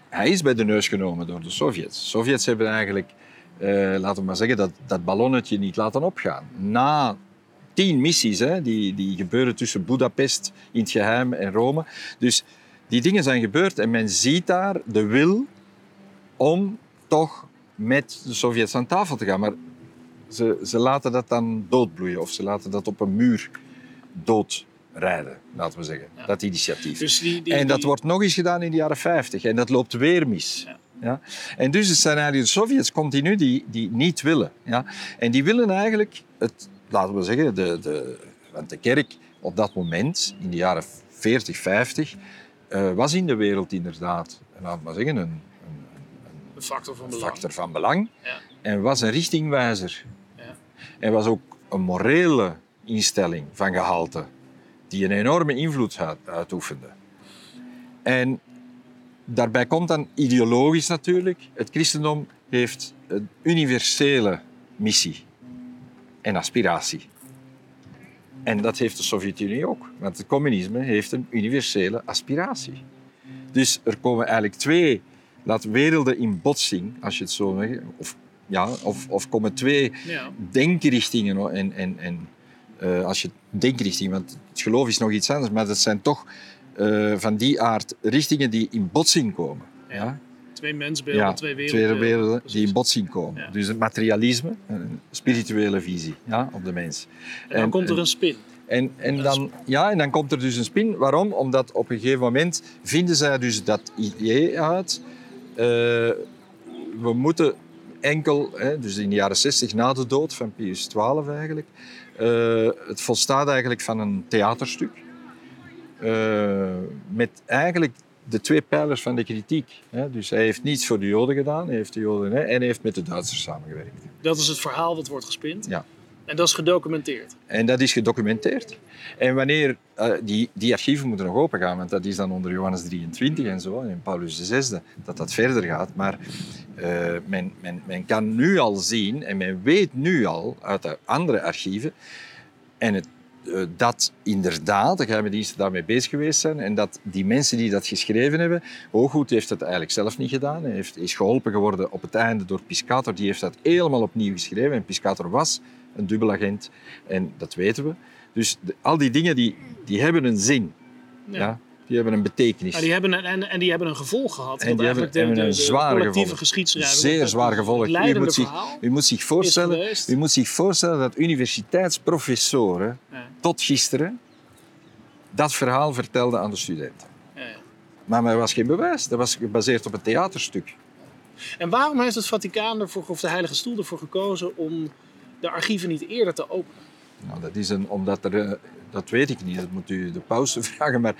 Hij is bij de neus genomen door de Sovjets. De Sovjets hebben eigenlijk, eh, laten we maar zeggen, dat, dat ballonnetje niet laten opgaan. Na tien missies hè, die, die gebeuren tussen Budapest in het geheim en Rome. Dus die dingen zijn gebeurd en men ziet daar de wil om toch met de Sovjets aan tafel te gaan. Maar ze, ze laten dat dan doodbloeien of ze laten dat op een muur doodrijden, laten we zeggen. Ja. Dat initiatief. Dus die, die, en dat die- wordt nog eens gedaan in de jaren 50 en dat loopt weer mis. Ja. Ja. En dus het zijn eigenlijk de Sovjets continu die, die niet willen. Ja. En die willen eigenlijk, het, laten we zeggen, de, de, want de kerk op dat moment, in de jaren 40, 50, eh, was in de wereld inderdaad, laten we maar zeggen, een, een, factor van belang. factor van belang. Ja. En was een richtingwijzer. Ja. En was ook een morele instelling van gehalte, die een enorme invloed uit- uitoefende. En daarbij komt dan ideologisch natuurlijk. Het christendom heeft een universele missie en aspiratie. En dat heeft de Sovjet-Unie ook. Want het communisme heeft een universele aspiratie. Dus er komen eigenlijk twee laat, werelden in botsing, als je het zo zegt. Of, ja, of, of komen twee Ja. denkrichtingen. En, en, en, eh, als je denkrichting, want het geloof is nog iets anders, maar dat zijn toch eh, van die aard richtingen die in botsing komen. Ja. Ja? Twee mensbeelden, Ja, twee twee wereldbeelden. werelden die in botsing komen. Ja. Dus het materialisme, een spirituele visie ja, op de mens. En dan En- komt er en- een spin. En, en, Dat dan, ja, en dan komt er dus een spin. Waarom? Omdat op een gegeven moment vinden zij dus dat idee uit. Eh, we moeten enkel, hè, dus in de jaren 60 na de dood van Pius XII eigenlijk. Uh, het volstaat eigenlijk van een theaterstuk. Uh, met eigenlijk de twee pijlers van de kritiek. Hè. Dus hij heeft niets voor de Joden gedaan, hij heeft de Joden, hè, en hij heeft met de Duitsers samengewerkt. Dat is het verhaal dat wordt gespind? Ja. En dat is gedocumenteerd? En dat is gedocumenteerd. En wanneer, uh, die, die archieven moeten nog open gaan, want dat is dan onder Johannes 23 en zo, en Paulus VI, dat dat verder gaat. Maar uh, men, men, men kan nu al zien, en men weet nu al uit de andere archieven, en het, uh, dat inderdaad de geheime diensten daarmee bezig geweest zijn en dat die mensen die dat geschreven hebben, Hooggoed heeft het eigenlijk zelf niet gedaan. Hij heeft, is geholpen geworden op het einde door Piscator, die heeft dat helemaal opnieuw geschreven. En Piscator was een dubbelagent en dat weten we. Dus de, al die dingen die, die hebben een zin. Ja. ja die hebben een betekenis. Ja, die hebben een, en, en die hebben een gevolg gehad. En die hebben, de, hebben de, een zware geschiedschrijving. Zeer zwaar gevolg. U moet, zich, u, moet zich voorstellen, u moet zich voorstellen dat universiteitsprofessoren ja. tot gisteren dat verhaal vertelden aan de studenten. Maar er was geen bewijs. Dat was gebaseerd op een theaterstuk. En waarom heeft het Vaticaan ervoor, of de Heilige Stoel ervoor gekozen om de archieven niet eerder te openen? Nou, dat is een, omdat er, dat weet ik niet, dat moet u de pauze vragen, maar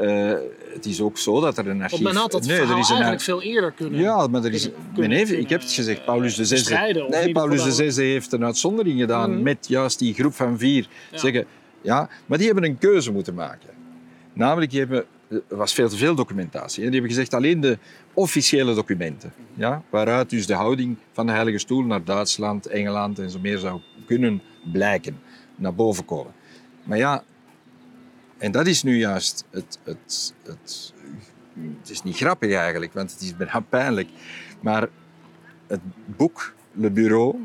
uh, het is ook zo dat er een archief... Want men had dat nee, verhaal er is een, eigenlijk veel eerder kunnen Ja, maar er is... kunnen, men heeft, kunnen, ik heb het gezegd, Paulus de Zesde... Nee, Paulus de Zesde heeft een uitzondering gedaan mm. met juist die groep van vier. Ja. Zeggen, ja, maar die hebben een keuze moeten maken. Namelijk, die hebben, er was veel te veel documentatie. En die hebben gezegd, alleen de officiële documenten, ja, waaruit dus de houding van de Heilige Stoel naar Duitsland, Engeland en zo meer zou kunnen blijken, naar boven komen. Maar ja, en dat is nu juist het, het, het, het is niet grappig eigenlijk, want het is bijna pijnlijk. Maar het boek, Le Bureau,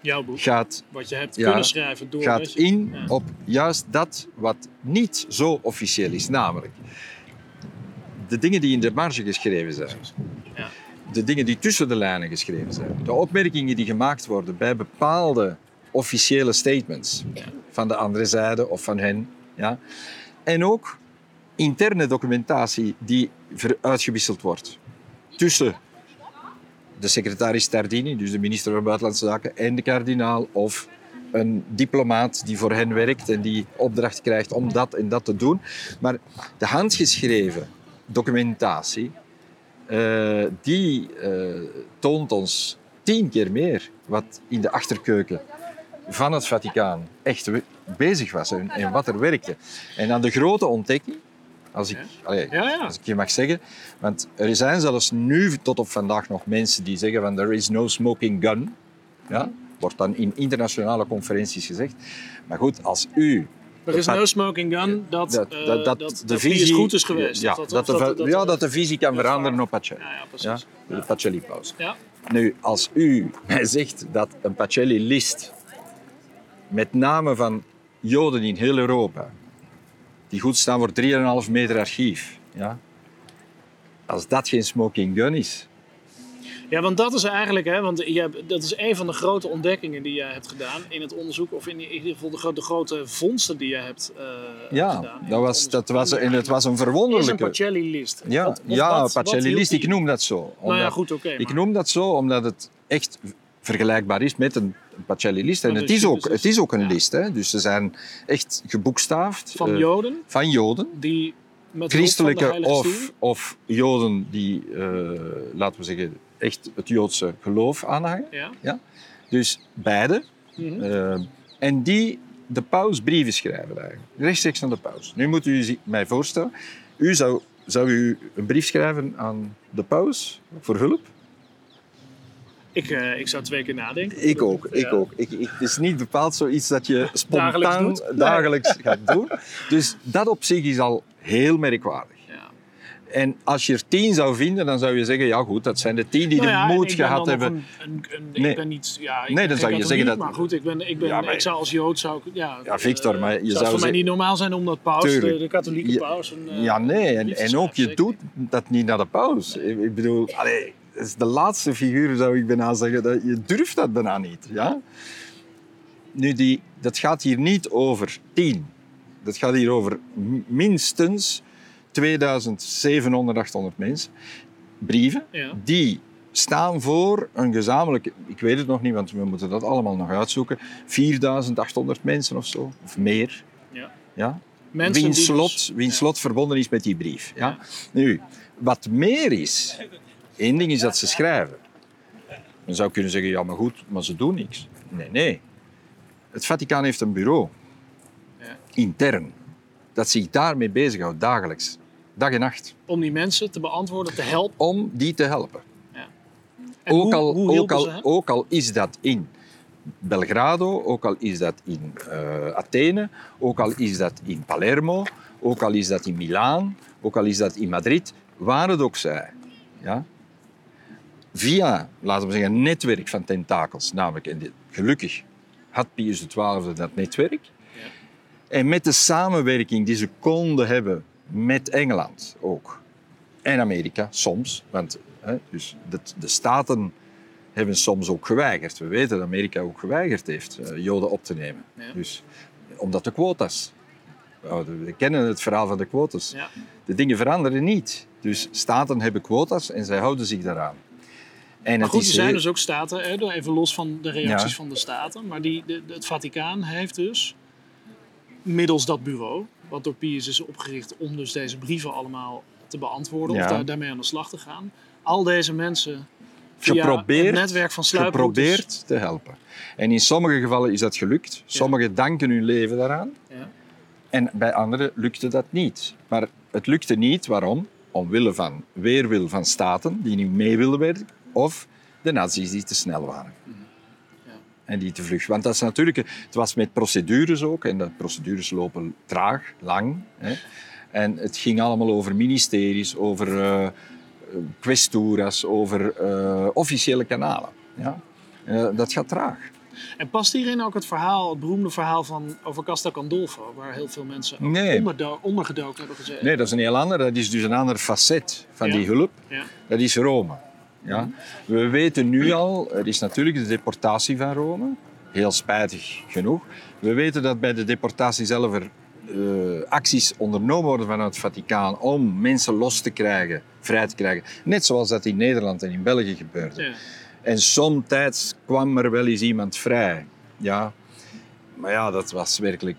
Jouw boek, gaat, wat je hebt ja, kunnen schrijven door gaat in ja. op juist dat wat niet zo officieel is, namelijk de dingen die in de marge geschreven zijn. Ja. De dingen die tussen de lijnen geschreven zijn. De opmerkingen die gemaakt worden bij bepaalde officiële statements ja. van de andere zijde of van hen. Ja. En ook interne documentatie die uitgewisseld wordt tussen de secretaris Tardini, dus de minister van Buitenlandse Zaken, en de kardinaal of een diplomaat die voor hen werkt en die opdracht krijgt om dat en dat te doen. Maar de handgeschreven documentatie, uh, die uh, toont ons tien keer meer wat in de achterkeuken van het Vaticaan echt bezig was en, en wat er werkte. En dan de grote ontdekking, als ik, ja. Allee, ja, ja. als ik je mag zeggen. Want er zijn zelfs nu tot op vandaag nog mensen die zeggen van there is no smoking gun. Ja? Wordt dan in internationale conferenties gezegd. Maar goed, als u... Er is no smoking gun, dat, dat, uh, dat, de visie goed is geweest. Ja, dat, de, ja, dat de visie kan veranderen op Pacelli. Ja, ja, precies. Ja? De Pacelli-pauze. Ja. Nu, als u mij zegt dat een Pacelli-list met name van Joden in heel Europa, die goed staan voor 3,5 meter archief. Ja? Als dat geen smoking gun is. Ja, want dat is eigenlijk, hè, want je hebt, dat is een van de grote ontdekkingen die jij hebt gedaan in het onderzoek, of in ieder geval de, gro de grote vondsten die je hebt uh, ja, gedaan. dat was, dat was, en het was een verwonderlijke... is een Pacelli-list. Ja, wat, ja Pacelli-list, ik noem dat zo. Omdat, nou ja, goed, oké. Okay, ik noem dat zo omdat het echt vergelijkbaar is met een Pacelli-list. En het is, ook, het is ook een ja. list. Hè? Dus ze zijn echt geboekstaafd. Van uh, Joden? Van Joden. Die met Christelijke of, of Joden die, uh, laten we zeggen, echt het Joodse geloof aanhangen. Ja. Ja? Dus beide. Mm -hmm. uh, en die de paus brieven schrijven eigenlijk. Rechtstreeks aan de paus. Nu moet u mij voorstellen, u zou, zou u een brief schrijven aan de paus voor hulp? Ik, uh, ik zou twee keer nadenken. Ik ook, ik ja. ook. Ik, ik, het is niet bepaald zoiets dat je spontaan dagelijks, dagelijks gaat doen. Dus dat op zich is al heel merkwaardig. En als je er tien zou vinden, dan zou je zeggen, ja goed, dat zijn de tien die nou ja, de moed gehad ben hebben. Een, een, een, nee. Ik ben niet, ja, ik nee, dan zou je zeggen dat... Maar goed, ik, ben, ik, ben, ja, maar... ik zou als Jood, zou ja, ja Victor, maar je zou, zou voor mij niet normaal zijn om dat paus, de, de katholieke paus... Een, uh, ja, nee, en, en ook je doet dat niet naar de paus. Ik, ik bedoel, allee, dat is de laatste figuur, zou ik bijna zeggen. Dat je durft dat bijna niet. Ja? Nu, die, dat gaat hier niet over tien. Dat gaat hier over minstens 2700, 800 mensen. Brieven ja. die staan voor een gezamenlijke, ik weet het nog niet, want we moeten dat allemaal nog uitzoeken, 4800 mensen of zo, of meer. Ja. Ja? Mensen wiens die slot, dus- wiens slot verbonden is met die brief. Ja? Nu, wat meer is, één ding is dat ze schrijven. Dan zou kunnen zeggen, ja maar goed, maar ze doen niks. Nee, nee. Het Vaticaan heeft een bureau, Ja. intern, dat zich daarmee bezighoudt, dagelijks. Dag en nacht. Om die mensen te beantwoorden, te helpen. Om die te helpen. En ook, hoe, al, hoe ook, al, ze ook al is dat in Belgrado, ook al is dat in eh, Athene, ook al is dat in Palermo, ook al is dat in Milaan, ook al is dat in Madrid, waar het ook zij. Ja? Via, laten we zeggen, een netwerk van tentakels, namelijk, en dit- gelukkig had Pius XII dat netwerk, Ja. en met de samenwerking die ze konden hebben met Engeland ook, en Amerika soms, want hè, dus de, de staten hebben soms ook geweigerd. We weten dat Amerika ook geweigerd heeft eh, Joden op te nemen. Ja. Dus, omdat de quota's. Oh, We kennen het verhaal van de quotas. Ja. De dingen veranderen niet. Dus staten hebben quota's en zij houden zich daaraan. En Maar goed, er zijn heel- dus ook staten, even los van de reacties Ja. van de staten, maar die, de- het Vaticaan heeft dus middels dat bureau, wat door Pius is opgericht om dus deze brieven allemaal te beantwoorden Ja. of daar, daarmee aan de slag te gaan, al deze mensen via geprobeerd, het netwerk van sluiproutes... geprobeerd te helpen. En in sommige gevallen is dat gelukt. Sommigen danken hun leven daaraan. Ja. En bij anderen lukte dat niet. Maar het lukte niet, waarom? Omwille van weerwil van staten die niet mee wilden werken, of de nazi's die te snel waren. En die te vlug. Want dat is natuurlijk, het was met procedures ook, en de procedures lopen traag, lang. Hè. En het ging allemaal over ministeries, over eh questuras, over eh, officiële kanalen. Ja. Eh, dat gaat traag. En past hierin ook het verhaal, het beroemde verhaal van over Casta Gandolfo, waar heel veel mensen Nee. ondergedoken hebben gezeten? Nee, dat is een heel ander. Dat is dus een ander facet van Ja. die hulp. Ja. Dat is Rome. Ja? We weten nu al, er is natuurlijk de deportatie van Rome, heel spijtig genoeg. We weten dat bij de deportatie zelf er eh, acties ondernomen worden vanuit het Vaticaan om mensen los te krijgen, vrij te krijgen. Net zoals dat in Nederland en in België gebeurde. Ja. En somtijds kwam er wel eens iemand vrij. Ja. Maar ja, dat was werkelijk...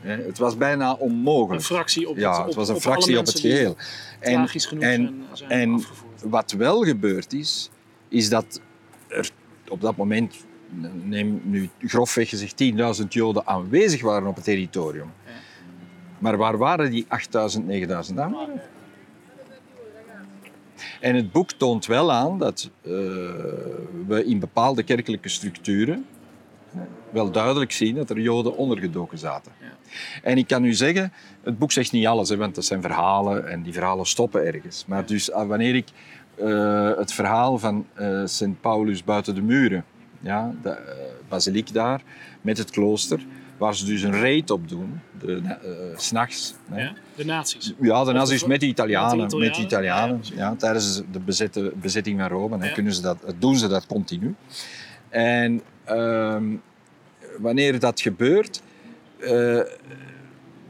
Hè, het was bijna Een onmogelijk. fractie op Ja, het, het was een op fractie op het geheel. En, Tragisch genoeg en, zijn, zijn en afgevoerd. Wat wel gebeurd is, is dat er op dat moment, neem nu grofweg gezegd, 10.000 Joden aanwezig waren op het territorium. Maar waar waren die 8.000, 9.000 anderen? En het boek toont wel aan dat eh, we in bepaalde kerkelijke structuren wel duidelijk zien dat er Joden ondergedoken zaten. Ja. En ik kan u zeggen, het boek zegt niet alles, hè, want dat zijn verhalen en die verhalen stoppen ergens. Maar dus ah, wanneer ik eh, het verhaal van eh Sint Paulus buiten de muren, ja, de eh, basiliek daar, met het klooster, waar ze dus een raid op doen, s'nachts. Ja, de nazi's. Ja, de nazi's met de Italianen. met de Met de Italianen, ja, ja, tijdens de bezette, bezetting van Rome hè, kunnen ze dat, doen ze dat continu. En ehm, wanneer dat gebeurt,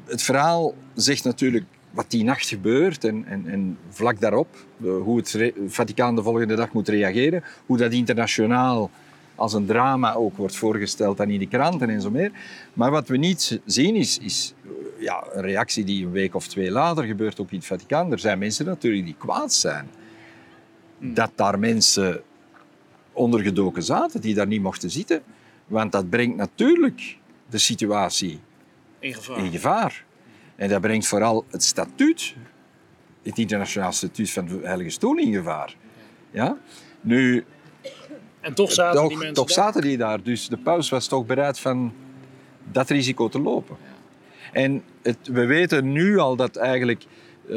het verhaal zegt natuurlijk wat die nacht gebeurt en, en, en vlak daarop hoe het Vaticaan de volgende dag moet reageren, hoe dat internationaal als een drama ook wordt voorgesteld dan in de kranten en zo meer. Maar wat we niet zien is, is ja, een reactie die een week of twee later gebeurt ook in het Vaticaan. Er zijn mensen natuurlijk die kwaad zijn dat daar mensen ondergedoken zaten die daar niet mochten zitten. Want dat brengt natuurlijk de situatie In gevaar. in gevaar. En dat brengt vooral het statuut, het internationaal statuut van de Heilige Stoel in gevaar. Ja? Nu, En toch zaten die mensen toch daar. die daar. Dus de paus was toch bereid van dat risico te lopen. En het, we weten nu al dat eigenlijk eh,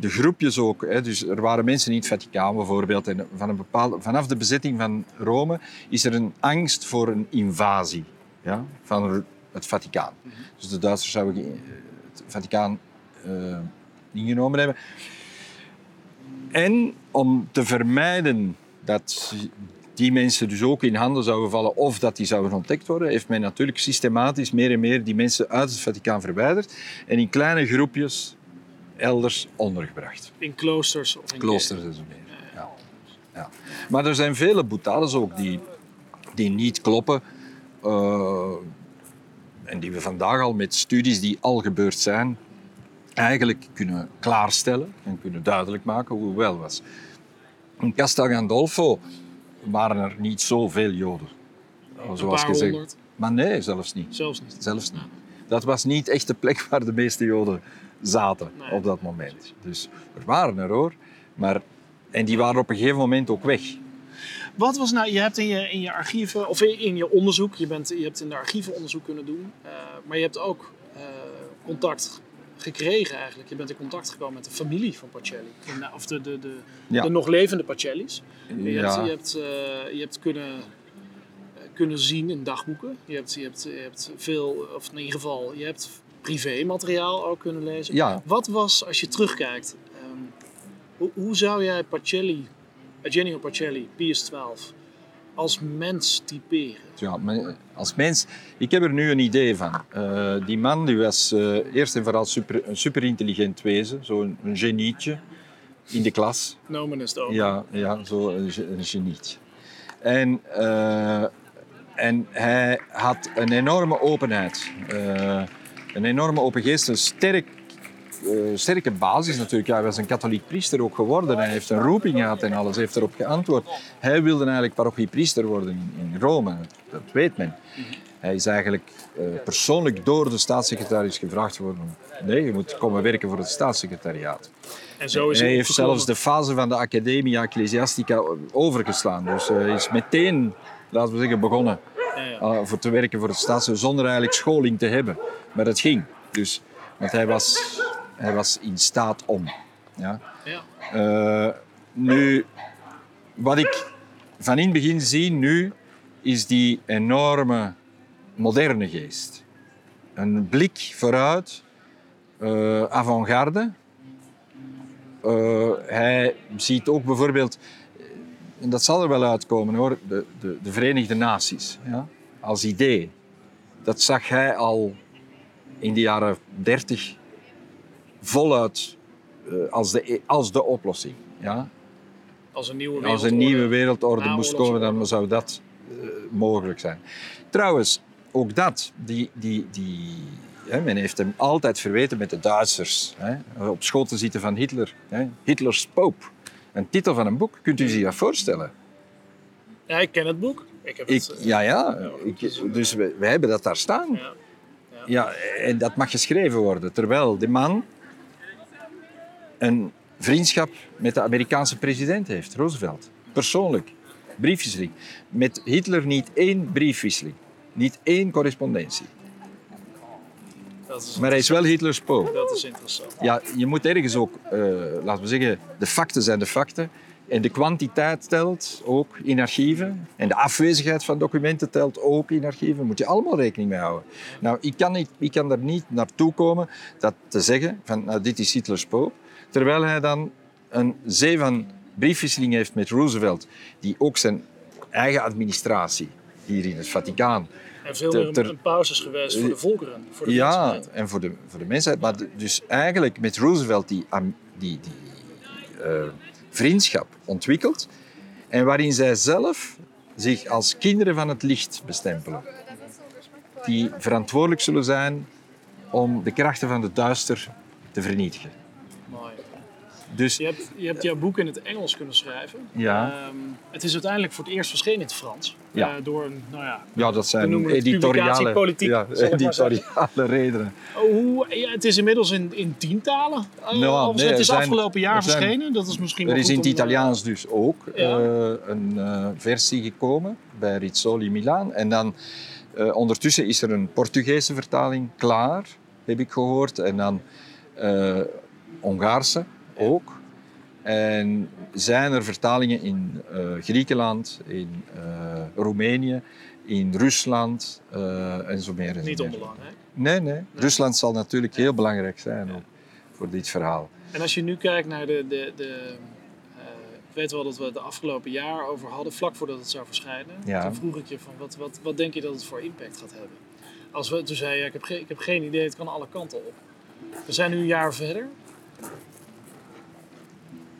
de groepjes ook... Hè, dus er waren mensen in het Vaticaan bijvoorbeeld. En van een bepaalde, vanaf de bezetting van Rome is er een angst voor een invasie ja, van het Vaticaan. Dus de Duitsers zouden Vaticaan eh, ingenomen hebben. En om te vermijden dat die mensen dus ook in handen zouden vallen of dat die zouden ontdekt worden, heeft men natuurlijk systematisch meer en meer die mensen uit het Vaticaan verwijderd en in kleine groepjes elders ondergebracht. In kloosters of in Kloosters en zo meer. Ja. Ja. Maar er zijn vele boutades ook die, die niet kloppen. Uh, en die we vandaag al met studies die al gebeurd zijn, eigenlijk kunnen klaarstellen en kunnen duidelijk maken hoe het wel was. In Castel Gandolfo waren er niet zoveel Joden. Zoals gezegd. Maar nee, zelfs niet. Zelfs niet. Zelfs niet. Dat was niet echt de plek waar de meeste Joden zaten op dat moment. Dus er waren er hoor. Maar, en die waren op een gegeven moment ook weg. Wat was nou, je hebt in je, in je archieven, of in je onderzoek, je, bent, je hebt in de archieven onderzoek kunnen doen, uh, maar je hebt ook uh, contact gekregen eigenlijk. Je bent in contact gekomen met de familie van Pacelli. Of de, de, de, de nog levende Pacelli's. Je, ja. hebt, je, hebt, uh, je hebt kunnen, kunnen zien in dagboeken. Je hebt, je, hebt, je hebt veel, of in ieder geval, je hebt privé-materiaal ook kunnen lezen. Ja. Wat was, als je terugkijkt, um, hoe, hoe, zou jij Pacelli, Eugenio Pacelli, Pius 12, als mens typeren? Ja, als mens, ik heb er nu een idee van. Uh, die man die was uh, eerst en vooral super, een superintelligent wezen, zo'n een genietje in de klas. Nomen is het ook. Ja, ja zo een, een genietje. En, uh, en hij had een enorme openheid. een enorme open geest, een sterk uh, sterke basis natuurlijk. Ja, hij was een katholiek priester ook geworden. Hij heeft een roeping gehad en alles. heeft erop geantwoord. Hij wilde eigenlijk parochiepriester worden in, Rome. Dat weet men. Hij is eigenlijk uh, persoonlijk door de staatssecretaris gevraagd worden. Nee, je moet komen werken voor het staatssecretariaat. En zo is hij heeft zelfs de fase van de Academia Ecclesiastica overgeslaan. Dus hij is meteen, laten we zeggen, begonnen. Uh, voor te werken voor het staatssecretariaat zonder eigenlijk scholing te hebben. Maar het ging. Dus, want hij was hij was in staat om. Ja? Uh, nu, wat ik van in het begin zie nu, is die enorme moderne geest. Een blik vooruit, uh, avant-garde. Uh, hij ziet ook bijvoorbeeld, en dat zal er wel uitkomen hoor, de, de, de Verenigde Naties ja? als idee. Dat zag hij al in de jaren 30 voluit uh, als, de, als de oplossing. Ja? Als een nieuwe wereldorde, als een nieuwe wereldorde moest komen, dan zou dat uh, mogelijk zijn. Trouwens, ook dat, die, die, die, hè, men heeft hem altijd verweten met de Duitsers. Hè, op school te zitten van Hitler. Hè, Hitlers Pope. Een titel van een boek, kunt u zich dat voorstellen? Ja, ik ken het boek. Ik heb ik, het, ja, ja. ja ik, dus wij, wij, hebben dat daar staan. Ja. Ja. ja, en dat mag geschreven worden. Terwijl de man een vriendschap met de Amerikaanse president heeft, Roosevelt. Persoonlijk. Briefwisseling. Met Hitler niet één briefwisseling. Niet één correspondentie. maar hij is wel Hitlers poop. Dat is interessant. Ja, je moet ergens ook, uh, laten we zeggen, de facten zijn de facten. En de kwantiteit telt ook in archieven. En de afwezigheid van documenten telt ook in archieven. Daar moet je allemaal rekening mee houden. Nou, ik kan, niet, ik kan er niet naartoe komen dat te zeggen van nou, dit is Hitlers poop. Terwijl hij dan een zee van briefwisseling heeft met Roosevelt, die ook zijn eigen administratie hier in het Vaticaan. En veel meer ter, een, pauze is geweest voor de volkeren, voor de ja, mensheid. en voor de, voor de mensheid. Maar dus eigenlijk met Roosevelt die, die, die uh, vriendschap ontwikkeld. En waarin zij zelf zich als kinderen van het licht bestempelen. Die verantwoordelijk zullen zijn om de krachten van het duister te vernietigen. Dus, je, hebt, je hebt jouw boek in het Engels kunnen schrijven. Ja. Um, het is uiteindelijk voor het eerst verschenen in het Frans. Ja. Uh, door een, nou ja, ja, dat zijn editoriale, ja, editoriale redenen. Oh, hoe, ja, het is inmiddels in, in tien talen. Uh, nou, nee, het is zijn, afgelopen jaar zijn, verschenen. Dat is misschien er is in het eh, Italiaans dus ook ja. uh, een versie gekomen bij Rizzoli Milaan. En dan ondertussen is er een Portugese vertaling klaar, heb ik gehoord. En dan Hongaarse ook. En zijn er vertalingen in uh, Griekenland, in uh, Roemenië, in Rusland uh, en zo meer. En Niet onbelangrijk? Nee, nee, nee, Rusland zal natuurlijk heel belangrijk zijn ja. ook voor dit verhaal. En als je nu kijkt naar de... de, de ik weet wel dat we het de afgelopen jaar over hadden, vlak voordat het zou verschijnen. Ja. Toen vroeg ik je van, wat, wat, wat denk je dat het voor impact gaat hebben? Als we, toen zei je, ik heb, geen, ik heb geen idee, het kan alle kanten op. We zijn nu een jaar verder.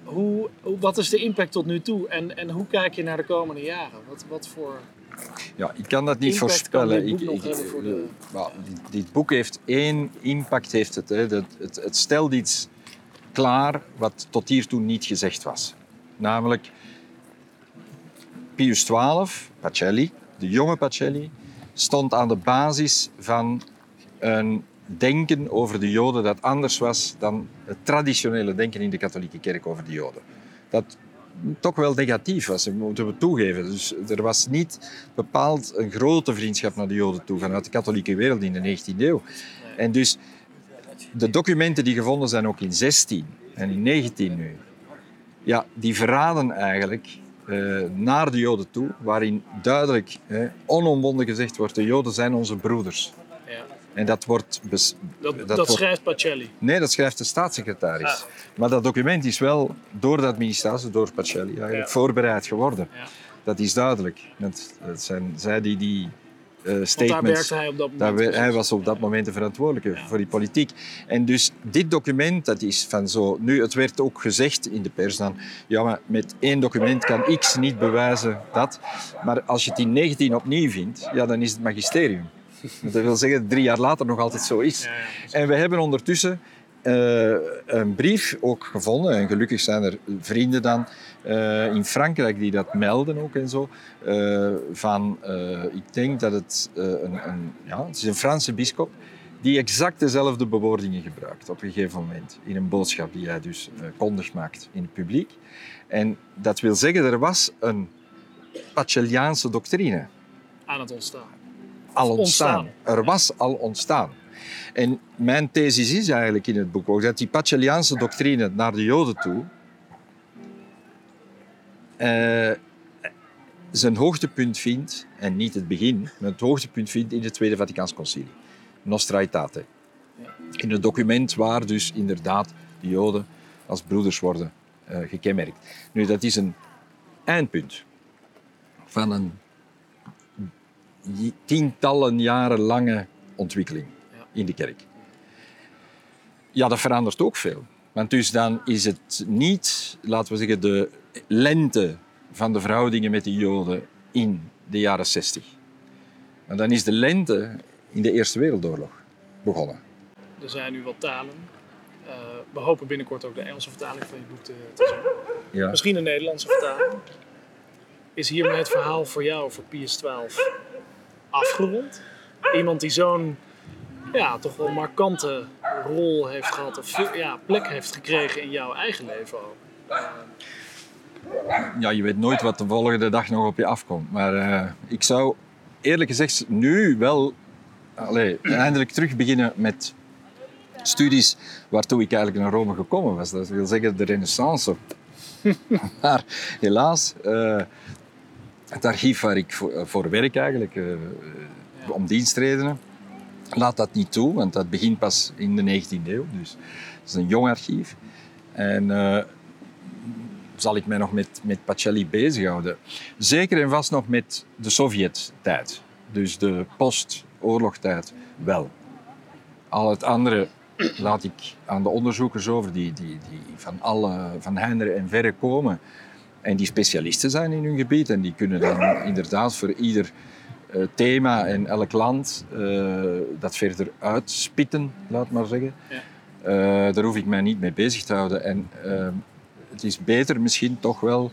Hoe, wat is de impact tot nu toe en, en hoe kijk je naar de komende jaren? Wat, wat voor... Ja, ik kan dat niet voorspellen. dit boek Ik- ik- voor de- dit, dit boek heeft één impact. Heeft het, hè. Dat, het, het stelt iets klaar wat tot hiertoe niet gezegd was. Namelijk Pius XII, Pacelli, de jonge Pacelli, stond aan de basis van een denken over de Joden dat anders was dan het traditionele denken in de katholieke kerk over de Joden. Dat toch wel negatief was, moeten we toegeven. Dus er was niet bepaald een grote vriendschap naar de Joden toe vanuit de katholieke wereld in de 19e eeuw. En dus de documenten die gevonden zijn ook in 16 en in 19 nu, ja, die verraden eigenlijk eh, naar de Joden toe, waarin duidelijk, hè, onomwonden gezegd wordt, de Joden zijn onze broeders. En dat wordt... bes- Dat, dat, wordt- schrijft Pacelli. Nee, dat schrijft de staatssecretaris. Maar dat document is wel door de administratie, door Pacelli, eigenlijk Ja. voorbereid geworden. Ja. Dat is duidelijk. Dat, dat zijn zij die die eh, Want daar statements... werkte hij op dat Daar moment. we- hij was op dat moment de verantwoordelijke voor die politiek. En dus dit document, dat is van zo... Nu, het werd ook gezegd in de pers dan... Ja, maar met één document kan X niet bewijzen dat. Maar als je het in 19 opnieuw vindt, ja, dan is het magisterium. Dat wil zeggen dat drie jaar later nog altijd zo is. En we hebben ondertussen eh, een brief ook gevonden. En gelukkig zijn er vrienden dan eh, in Frankrijk die dat melden ook en zo. eh, van, ik denk dat het, een, een, ja, het is een Franse bischop die exact dezelfde bewoordingen gebruikt op een gegeven moment in een boodschap die hij dus kondig maakt in het publiek. En dat wil zeggen, er was een Pacelliaanse doctrine Aan het ontstaan. Al ontstaan. Ontstaan. Er was al ontstaan. En mijn thesis is eigenlijk in het boek ook dat die Pacelliaanse doctrine naar de Joden toe eh, zijn hoogtepunt vindt, en niet het begin, maar het hoogtepunt vindt in het Tweede Vaticaans Concilie. Nostra Aetate. In het document waar dus inderdaad de Joden als broeders worden eh, gekenmerkt. Nu, dat is een eindpunt van een tientallen jaren lange ontwikkeling in de kerk. Ja, dat verandert ook veel. Want dus dan is het niet, laten we zeggen, de lente van de verhoudingen met de Joden in de jaren 60. Maar dan is de lente in de Eerste Wereldoorlog begonnen. Er zijn nu wat talen. Eh, we hopen binnenkort ook de Engelse vertaling van je boek te, te zien. Ja. Misschien een Nederlandse vertaling. Is hiermee het verhaal voor jou, voor Pius XII, afgerond? Iemand die zo'n ja, toch wel markante rol heeft gehad, of ja, plek heeft gekregen in jouw eigen leven ook. ja, je weet nooit wat de volgende dag nog op je afkomt. Maar eh, ik zou eerlijk gezegd nu wel allee, eindelijk terug beginnen met studies waartoe ik eigenlijk naar Rome gekomen was. Dat wil zeggen de renaissance. maar helaas, eh, het archief waar ik voor, voor werk eigenlijk, eh, eh, om dienstredenen, laat dat niet toe, want dat begint pas in de 19e eeuw. Dus het is een jong archief. En eh, zal ik mij nog met, met Pacelli bezighouden. Zeker en vast nog met de Sovjet-tijd. Dus de post-oorlogtijd wel. Al het andere laat ik aan de onderzoekers over, die, die, die van, alle, van heinde en verre komen. En die specialisten zijn in hun gebied. En die kunnen dan inderdaad voor ieder eh, thema en elk land eh, dat verder uitspitten, laat maar zeggen. Ja. Eh, daar hoef ik mij niet mee bezig te houden. En het is beter misschien toch wel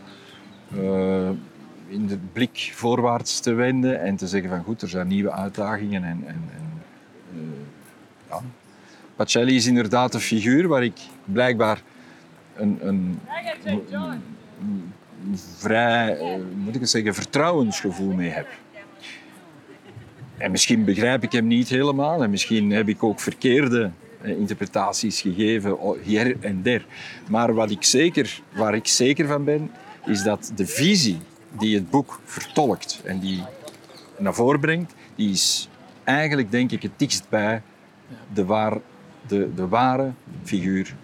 in de blik voorwaarts te wenden en te zeggen van goed, er zijn nieuwe uitdagingen. En, en, en, ja. Pacelli is inderdaad een figuur waar ik blijkbaar een, een, een- een vrij, eh, moet ik het zeggen, vertrouwensgevoel mee heb. En misschien begrijp ik hem niet helemaal en misschien heb ik ook verkeerde eh, interpretaties gegeven hier en der. Maar wat ik zeker, waar ik zeker van ben, is dat de visie die het boek vertolkt en die naar voren brengt, die is eigenlijk denk ik het dichtst bij de, waar, de, de ware figuur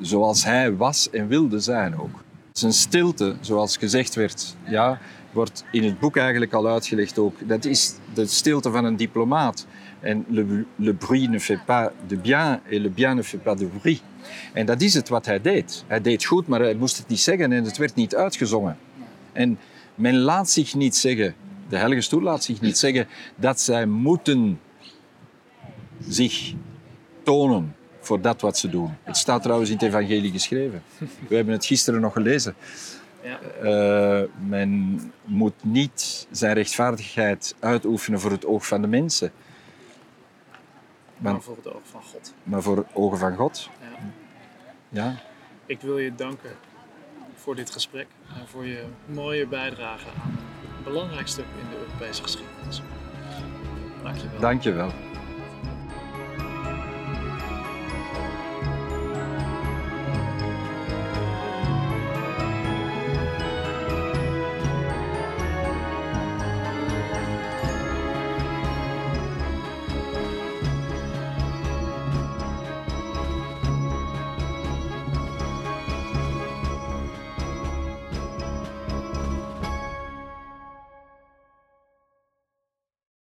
zoals hij was en wilde zijn ook. Zijn stilte, zoals gezegd werd, ja, wordt in het boek eigenlijk al uitgelegd ook. Dat is de stilte van een diplomaat. En le, bruit ne fait pas de bien et le bien ne fait pas de bruit. En dat is het wat hij deed. Hij deed goed, maar hij moest het niet zeggen en het werd niet uitgezongen. En men laat zich niet zeggen, de Heilige Stoel laat zich niet zeggen dat zij moeten zich tonen voor dat wat ze doen. Het staat trouwens in het evangelie geschreven. We hebben het gisteren nog gelezen. Ja. Uh, men moet niet zijn rechtvaardigheid uitoefenen voor het oog van de mensen, maar, maar voor het oog van God. Maar voor het ogen van God. Ja. ja. Ik wil je danken voor dit gesprek en voor je mooie bijdrage aan een belangrijk stuk in de Europese geschiedenis. Dank je